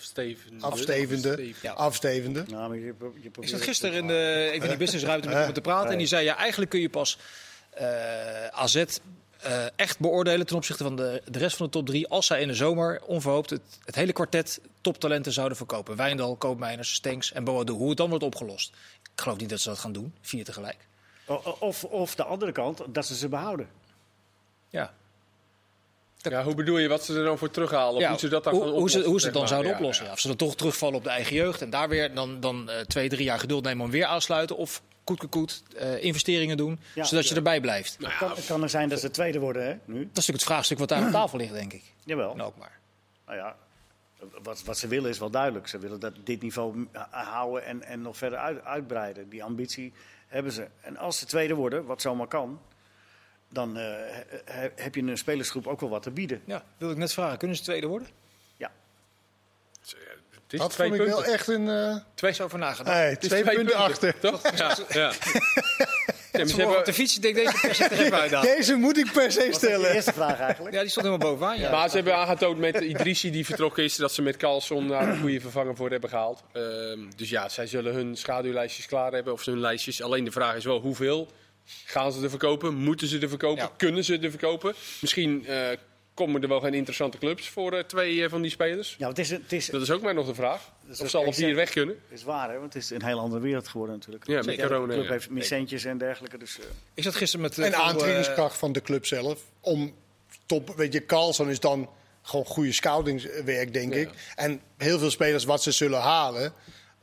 Afstevende. Afstevende. Ja. Afstevende. Nou, maar je, je probeert Ik zat het gisteren te in de, even in die businessruimte met iemand te praten. En die zei, ja, eigenlijk kun je pas eh, AZ eh, echt beoordelen ten opzichte van de, de rest van de top drie. Als zij in de zomer onverhoopt het, het hele kwartet toptalenten zouden verkopen. Wijndal, Koopmeiners, Stenks en Boadu. Hoe het dan wordt opgelost. Ik geloof niet dat ze dat gaan doen, vier tegelijk. Of, of de andere kant, dat ze ze behouden. Ja. Ja, hoe bedoel je wat ze er dan voor terughalen? Of Ja, hoe ze dat dan hoe, gaan hoe ze, oplossen, hoe ze het dan maar? zouden Ja, oplossen. ja. Ja, Of ze dan toch terugvallen op de eigen jeugd en daar weer dan, dan eh, twee, drie jaar geduld nemen om weer aansluiten. Of koet, koet, koet, eh, investeringen doen, Ja. zodat je erbij blijft. Nou Het kan, het kan er zijn dat ze tweede worden, hè? Nu? Dat is natuurlijk het vraagstuk wat daar op tafel ligt, denk ik. Jawel. Ook maar. Nou ja, wat, wat ze willen is wel duidelijk. Ze willen dat dit niveau h- houden en, en nog verder uit- uitbreiden. Die ambitie hebben ze. En als ze tweede worden, wat zomaar kan, dan eh, he- he- heb je een spelersgroep ook wel wat te bieden. Ja, wil ik net vragen. Kunnen ze tweede worden? Ja. Het is Dat twee vond ik punten. wel echt een. eh Twee is over nagedacht. is twee, punten, achter. Toch? Ja, ja. Ze hebben op de fiets, ik denk deze per se er even. Deze moet ik per se is de stellen. eerste vraag eigenlijk. Ja, die stond helemaal bovenaan. Ja. maar ze hebben aangetoond met Idrissi die vertrokken is dat ze met Carlson daar een goede vervanger voor hebben gehaald. Ehm, dus ja, zij zullen hun schaduwlijstjes klaar hebben of hun lijstjes. Alleen de vraag is wel hoeveel gaan ze er verkopen? Moeten ze er verkopen? Ja. Kunnen ze er verkopen? Misschien eh, komen er wel geen interessante clubs voor eh, twee eh, van die spelers. Ja, het is, het is, Dat is ook maar nog de vraag. Of ze alle vier weg kunnen. het is waar, hè? Want het is een heel andere wereld geworden natuurlijk. Ja, met corona, club ja. heeft meer centjes en dergelijke. Dus, eh, Ik zat gisteren met... eh, En eh, aantrekkingskracht van de club zelf. Om top. Weet je, Carlson is dan gewoon goede scoutingswerk, denk Ja. ik. En heel veel spelers wat ze zullen halen.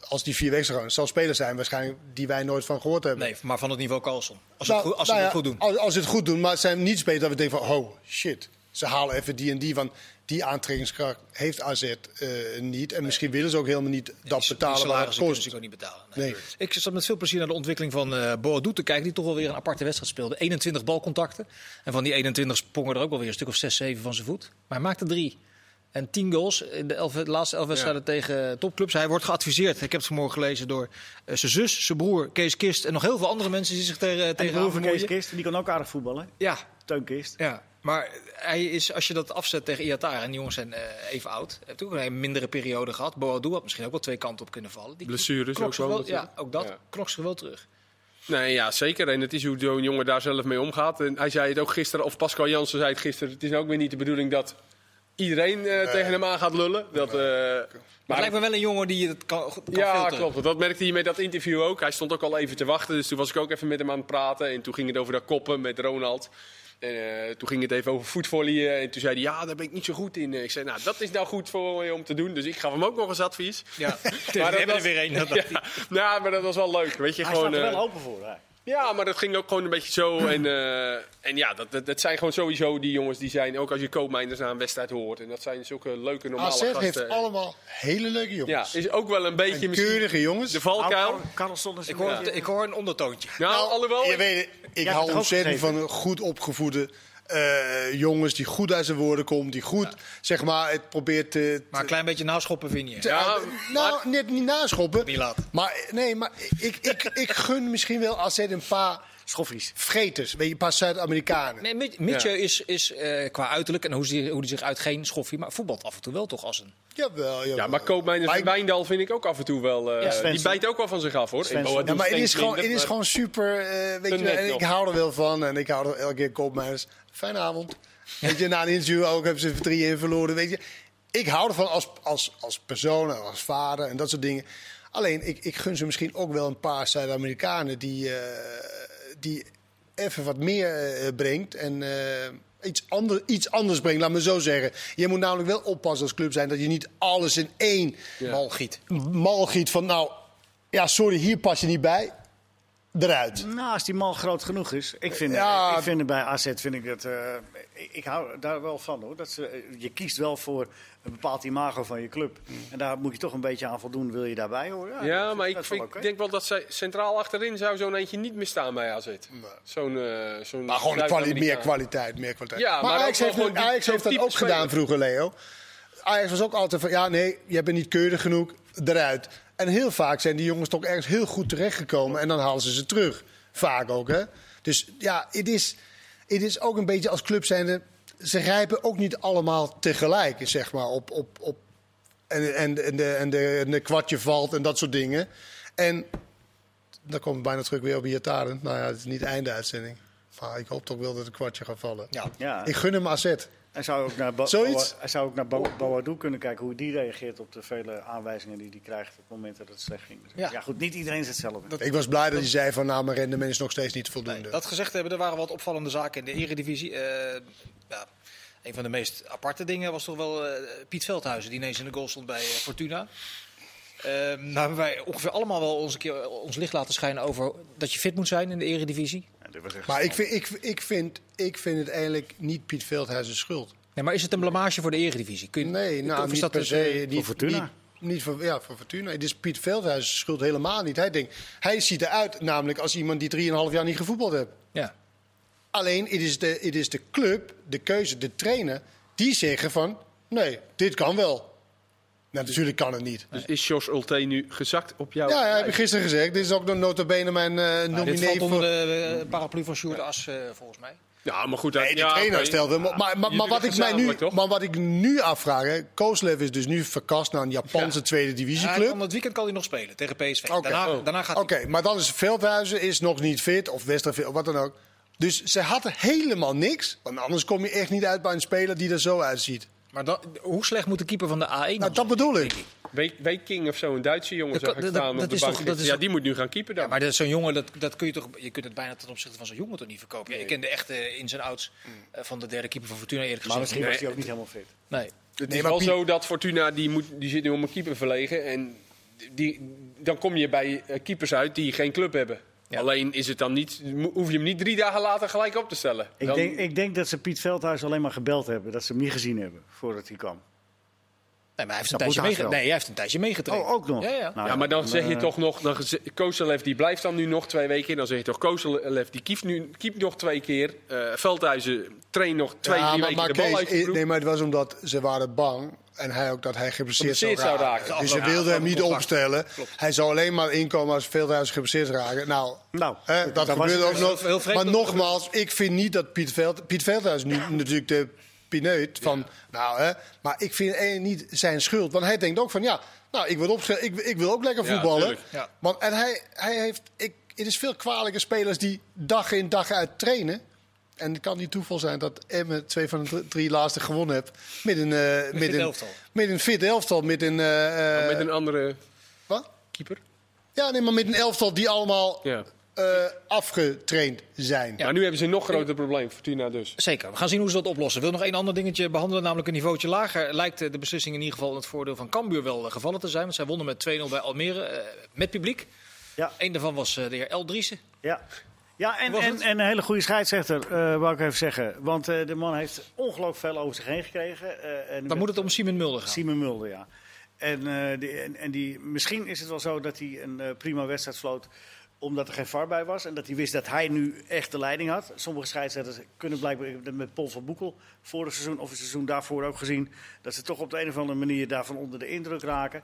Als die vier het zal spelers zijn waarschijnlijk die wij nooit van gehoord hebben. Nee, maar van het niveau Carlson. Als ze Nou, het goed, als ze nou het ja, goed doen. Als, als ze het goed doen, maar het zijn niet spelers dat we denken van, oh shit, ze halen even die en die van die aantrekkingskracht heeft AZ eh, niet. En misschien willen ze ook helemaal niet dat betalen waar het salarissen kunnen kost. ze ook niet betalen. Nee. Nee. Ik zat met veel plezier naar de ontwikkeling van eh Boadu te kijken. Die toch wel weer een aparte wedstrijd speelde. 21 balcontacten. En van die 21 sprongen er ook wel weer een stuk of 6, 7 van zijn voet. Maar hij maakte drie. En 10 goals in de, elf, de laatste 11 wedstrijden tegen topclubs. Hij wordt geadviseerd. Ik heb het vanmorgen gelezen door eh, zijn zus, zijn broer, Kees Kist. En nog heel veel andere mensen die zich tegen, tegen broer van Kees. Kist, die kan ook aardig voetballen. Ja, Teun Kist. ja, maar hij is, als je dat afzet tegen Iatara, en die jongens zijn eh, even oud, heeft ook een mindere periode gehad. Boadu had misschien ook wel twee kanten op kunnen vallen. Die Blessures ook wel wel, ja, ook dat Ja. zich wel terug. Nee, ja, zeker. En het is hoe zo'n jongen daar zelf mee omgaat. En hij zei het ook gisteren, of Pascal Jansen zei het gisteren. Het is nou ook weer niet de bedoeling dat iedereen eh, tegen hem aan gaat lullen. Dat, eh, Maar het maar lijkt me wel een jongen die het kan, kan ja, filteren. klopt. Dat merkte hij met dat interview ook. Hij stond ook al even te wachten. Dus toen was ik ook even met hem aan het praten. En toen ging het over dat koppen met Ronald. En eh, toen ging het even over voetvolleyen. En toen zei hij, ja, daar ben ik niet zo goed in. Ik zei, nou, dat is nou goed voor je om te doen. Dus ik gaf hem ook nog eens advies. Ja, we dat hebben er was- weer een. dat dacht Ja, nou, maar dat was wel leuk. Weet je, Hij gewoon, staat er eh, wel open voor. Hè? Ja, maar dat ging ook gewoon een beetje zo. En, eh, en ja, dat, dat, dat zijn gewoon sowieso die jongens die zijn, ook als je koopmijnders naar een wedstrijd hoort. En dat zijn zulke leuke, normale AZ gasten. heeft allemaal hele leuke Ja, jongens. is ook wel een beetje en misschien keurige jongens. de valkuil. Is Ik hoor, een ik hoor een ondertoontje. Nou, alhoewel... Je ik- weet, ik hou ontzettend van goed opgevoede eh, jongens die goed uit zijn woorden komen. Die goed, zeg maar, het probeert te... Maar een klein beetje naschoppen vind je. Ja, Ah, nou, net niet naschoppen. Niet laat. Maar nee, maar ik, ik, ik gun misschien wel AZ een paar Schoffies. vreters. Weet je, een paar Zuid-Amerikanen. Nee, is, is eh, qua uiterlijk en hoe hij hoe die zich uit geen schoffie, maar voetbalt af en toe wel toch als een. Jawel, jawel. Ja, maar Koopmijners Maar en Wijndal vind ik ook af en toe wel... eh, Ja, die bijt ook wel van zich af, hoor. Ja, maar het is, gewoon, het is gewoon super. eh, weet je, en ik hou er wel van. En ik hou er elke keer koopmeisjes. Fijne avond. Weet je, na een interview ook hebben ze 3 in verloren. Weet je, ik hou ervan als, als, als persoon en als vader en dat soort dingen. Alleen, ik, ik gun ze misschien ook wel een paar Zuid-Amerikanen die, eh, die even wat meer eh, brengt. En eh, iets, ander, iets anders brengt, laat me zo zeggen. Je moet namelijk wel oppassen als club zijn dat je niet alles in één Mal giet. mal giet van nou, ja sorry, hier pas je niet bij. Eruit. Nou, als die mal groot genoeg is. Ik vind, Ja. ik vind het bij AZ vind ik dat. eh, ik, ik hou daar wel van hoor. Dat ze, je kiest wel voor een bepaald imago van je club. En daar moet je toch een beetje aan voldoen. Wil je daarbij horen? Ja, dat maar ik, vind- denk wel dat zij centraal achterin zou zo'n eentje niet meer staan bij AZ. Zo'n, eh, zo'n Maar gewoon kwali- meer kwaliteit, meer kwaliteit. Ja, maar Ajax heeft, gewoon die- Ajax heeft dat ook gedaan vroeger, Leo. Ajax was ook altijd van, ja nee, je bent niet keurig genoeg, eruit. En heel vaak zijn die jongens toch ergens heel goed terechtgekomen en dan halen ze ze terug. Vaak ook, hè. Dus ja, het is, het is ook een beetje als club zijnde, ze rijpen ook niet allemaal tegelijk, zeg maar, op... op, op en, en, en, de, en, de, en de kwartje valt en dat soort dingen. En dan komt het bijna terug weer op Iataren. Nou ja, het is niet de einde uitzending. Maar ik hoop toch wel dat een kwartje gaat vallen. Ja. Ja. Ik gun hem AZ. Hij zou ook naar, Bo Zoiets? Boa- hij zou ook naar Bo Boadu kunnen kijken hoe die reageert op de vele aanwijzingen die hij krijgt op het moment dat het slecht ging. Ja. Ja, goed, niet iedereen is hetzelfde. Ik was blij dat hij zei van nou, mijn rendement is nog steeds niet voldoende. Dat gezegd hebben, er waren wat opvallende zaken in de eredivisie. Eh, ja, een van de meest aparte dingen was toch wel eh, Piet Veldhuizen, die ineens in de goal stond bij eh, Fortuna. Eh, nou hebben wij ongeveer allemaal wel ons, keer, ons licht laten schijnen over dat je fit moet zijn in de eredivisie. Maar ik vind, ik, ik, vind, ik vind het eigenlijk niet Piet Veldhuizen schuld. Nee, maar is het een blamage voor de eredivisie? Kun je, Nee, nou, of is niet dat per dus, se. eh, niet, Fortuna? Niet, niet voor, ja, voor Fortuna. Het is Piet Veldhuizen schuld helemaal niet. Hij, denkt, hij ziet eruit namelijk als iemand die 3,5 jaar niet gevoetbald heeft. ja. Alleen, het is, de, het is de club, de keuze, de trainer, die zeggen van... Nee, dit kan wel. Nou, natuurlijk kan het niet. Dus is Jos Ulte nu gezakt op jou? Ja, ja, heb ik gisteren gezegd. Dit is ook nog nota bene mijn eh Nou, dit nominee valt onder voor... de eh, paraplu van Sjoerd As, eh, volgens mij. Ja, maar goed. Nee, de ja, trainer oké. stelde. Maar, maar, maar, Jullie wat ik mij nu, toch? maar wat ik nu afvraag... hè, Kozlev is dus nu verkast naar een Japanse tweede Ja, hij divisieclub. kan, het weekend kan hij nog spelen tegen PSV. Oké. Daarna, Oh. daarna gaat Oké, hij... maar dan is Veldhuizen is nog niet fit, of Westerveld, of wat dan ook. Dus ze hadden helemaal niks. Want anders kom je echt niet uit bij een speler die er zo uitziet. Maar dan, hoe slecht moet de keeper van de A1 Nou, dat bedoel ik. We- Weeking of zo, een Duitse jongen Dat zag ik staan dat op de is bank. toch- dat is ja, die moet nu gaan keeper dan. Ja, maar dat- zo'n jongen, dat, dat kun je toch, je kunt het bijna ten opzichte van zo'n jongen toch niet verkopen. Ik ken de echte ins en outs eh, van de derde keeper van Fortuna eerlijk Maar gezegd. misschien was Nee. hij ook niet helemaal fit. Nee. Het Nee, is maar wel Piet- zo dat Fortuna, die, moet, die zit nu om een keeper verlegen. En die, dan kom je bij eh, keepers uit die geen club hebben. Ja. Alleen is het dan niet, hoef je hem niet drie dagen later gelijk op te stellen. Ik, Dan- denk, ik denk dat ze Piet Veldhuis alleen maar gebeld hebben. Dat ze hem niet gezien hebben voordat hij kwam. Nee, maar hij heeft, een tijdje, meege- nee, hij heeft een tijdje meegetraind. Oh, ook nog? Ja, ja. Nou ja, maar dan zeg je eh, toch nog, dan, Kozelev die blijft dan nu nog twee weken. Dan zeg je toch, Kozelev die kieft nu kieft nog twee keer. Eh Veldhuizen traint nog twee, Ja, drie maar, weken maar de bal Kees, uit de broek. nee, maar het was omdat ze waren bang. En hij ook dat hij geblesseerd zou raken. raken. Dus ze Ja, wilden hem niet opstellen. Hij zou alleen maar inkomen als Veldhuizen geblesseerd raken. Nou, Nou, hè, dat dat gebeurde ook nog. heel maar nogmaals, ik vind niet dat Piet, Veld, Piet Veldhuis nu natuurlijk de pineut van... Nou, hè, maar ik vind eh, niet zijn schuld. Want hij denkt ook van, ja, nou, ik wil, opstellen, ik, ik wil ook lekker voetballen. tuurlijk. Ja. Want, en hij, hij heeft... Ik, het is veel kwalijke spelers die dag in dag uit trainen. En het kan niet toeval zijn dat Emmen twee van de drie- laatste gewonnen heeft. Met een, eh, met een, elftal. met een fit elftal. Met een, eh, eh, Met een andere wat? keeper. Ja, nee, maar met een elftal die allemaal Ja. eh, afgetraind zijn. Ja. Maar nu hebben ze een nog groter probleem, Fortuna dus. Zeker. We gaan zien hoe ze dat oplossen. Ik wil nog één ander dingetje behandelen, namelijk een niveautje lager. Lijkt eh, de beslissing in ieder geval in het voordeel van Cambuur wel eh, gevallen te zijn. Want zij wonnen met 2-0 bij Almere, eh, met publiek. Ja. Eén daarvan was eh, de heer El Driessen. Ja, ja en, en, en een hele goede scheidsrechter, eh wou ik even zeggen. Want eh, de man heeft ongelooflijk veel over zich heen gekregen. eh, en Dan moet het om Simon Mulder gaan. Simon Mulder, ja. En, die, en, en die, misschien is het wel zo dat hij een prima wedstrijd floot omdat er geen VAR bij was. En dat hij wist dat hij nu echt de leiding had. Sommige scheidsrechters kunnen blijkbaar met Paul van Boekel vorig seizoen of het seizoen daarvoor ook gezien. Dat ze toch op de een of andere manier daarvan onder de indruk raken.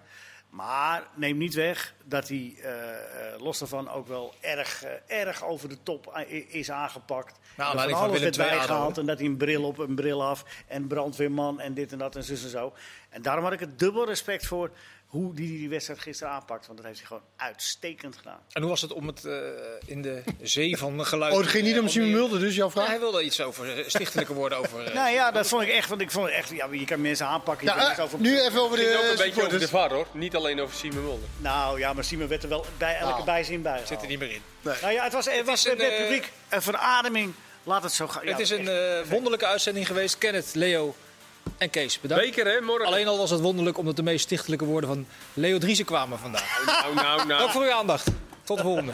Maar neem niet weg dat hij eh, eh, los daarvan ook wel erg, eh, erg over de top is aangepakt. Nou, aanleiding van alles werd bijgehaald en dat hij een bril op, een bril af en brandweerman en dit en dat en zus en zo. En daarom had ik het dubbel respect voor hoe die die wedstrijd gisteren aanpakt. Want dat heeft hij gewoon uitstekend gedaan. En hoe was het om het eh, in de zee van geluid... Oh, het ging niet om Simon Mulder, dus jouw Ja, vraag? hij wilde iets over eh, stichtelijke woorden over... eh, Nou ja, dat vond ik echt. Want ik vond echt, ja, je kan mensen aanpakken. Ja, eh, het over- nu even over Het ging ook de een beetje over de. VAR hoor, niet alleen over Simon Mulder. Nou ja, maar Simon werd er wel bij elke Nou, bijzin bij. zit er niet meer in. Nou ja, het was, het was een, eh, publiek een verademing. Laat het zo gaan. Ja, het is een echt. eh, wonderlijke uitzending geweest. Kenneth, Leo en Kees, bedankt. Beker hè, morgen. Alleen al was het wonderlijk omdat de meest stichtelijke woorden van Leo Driessen kwamen vandaag. Nou, nou, nou. Dank voor uw aandacht. Tot de volgende.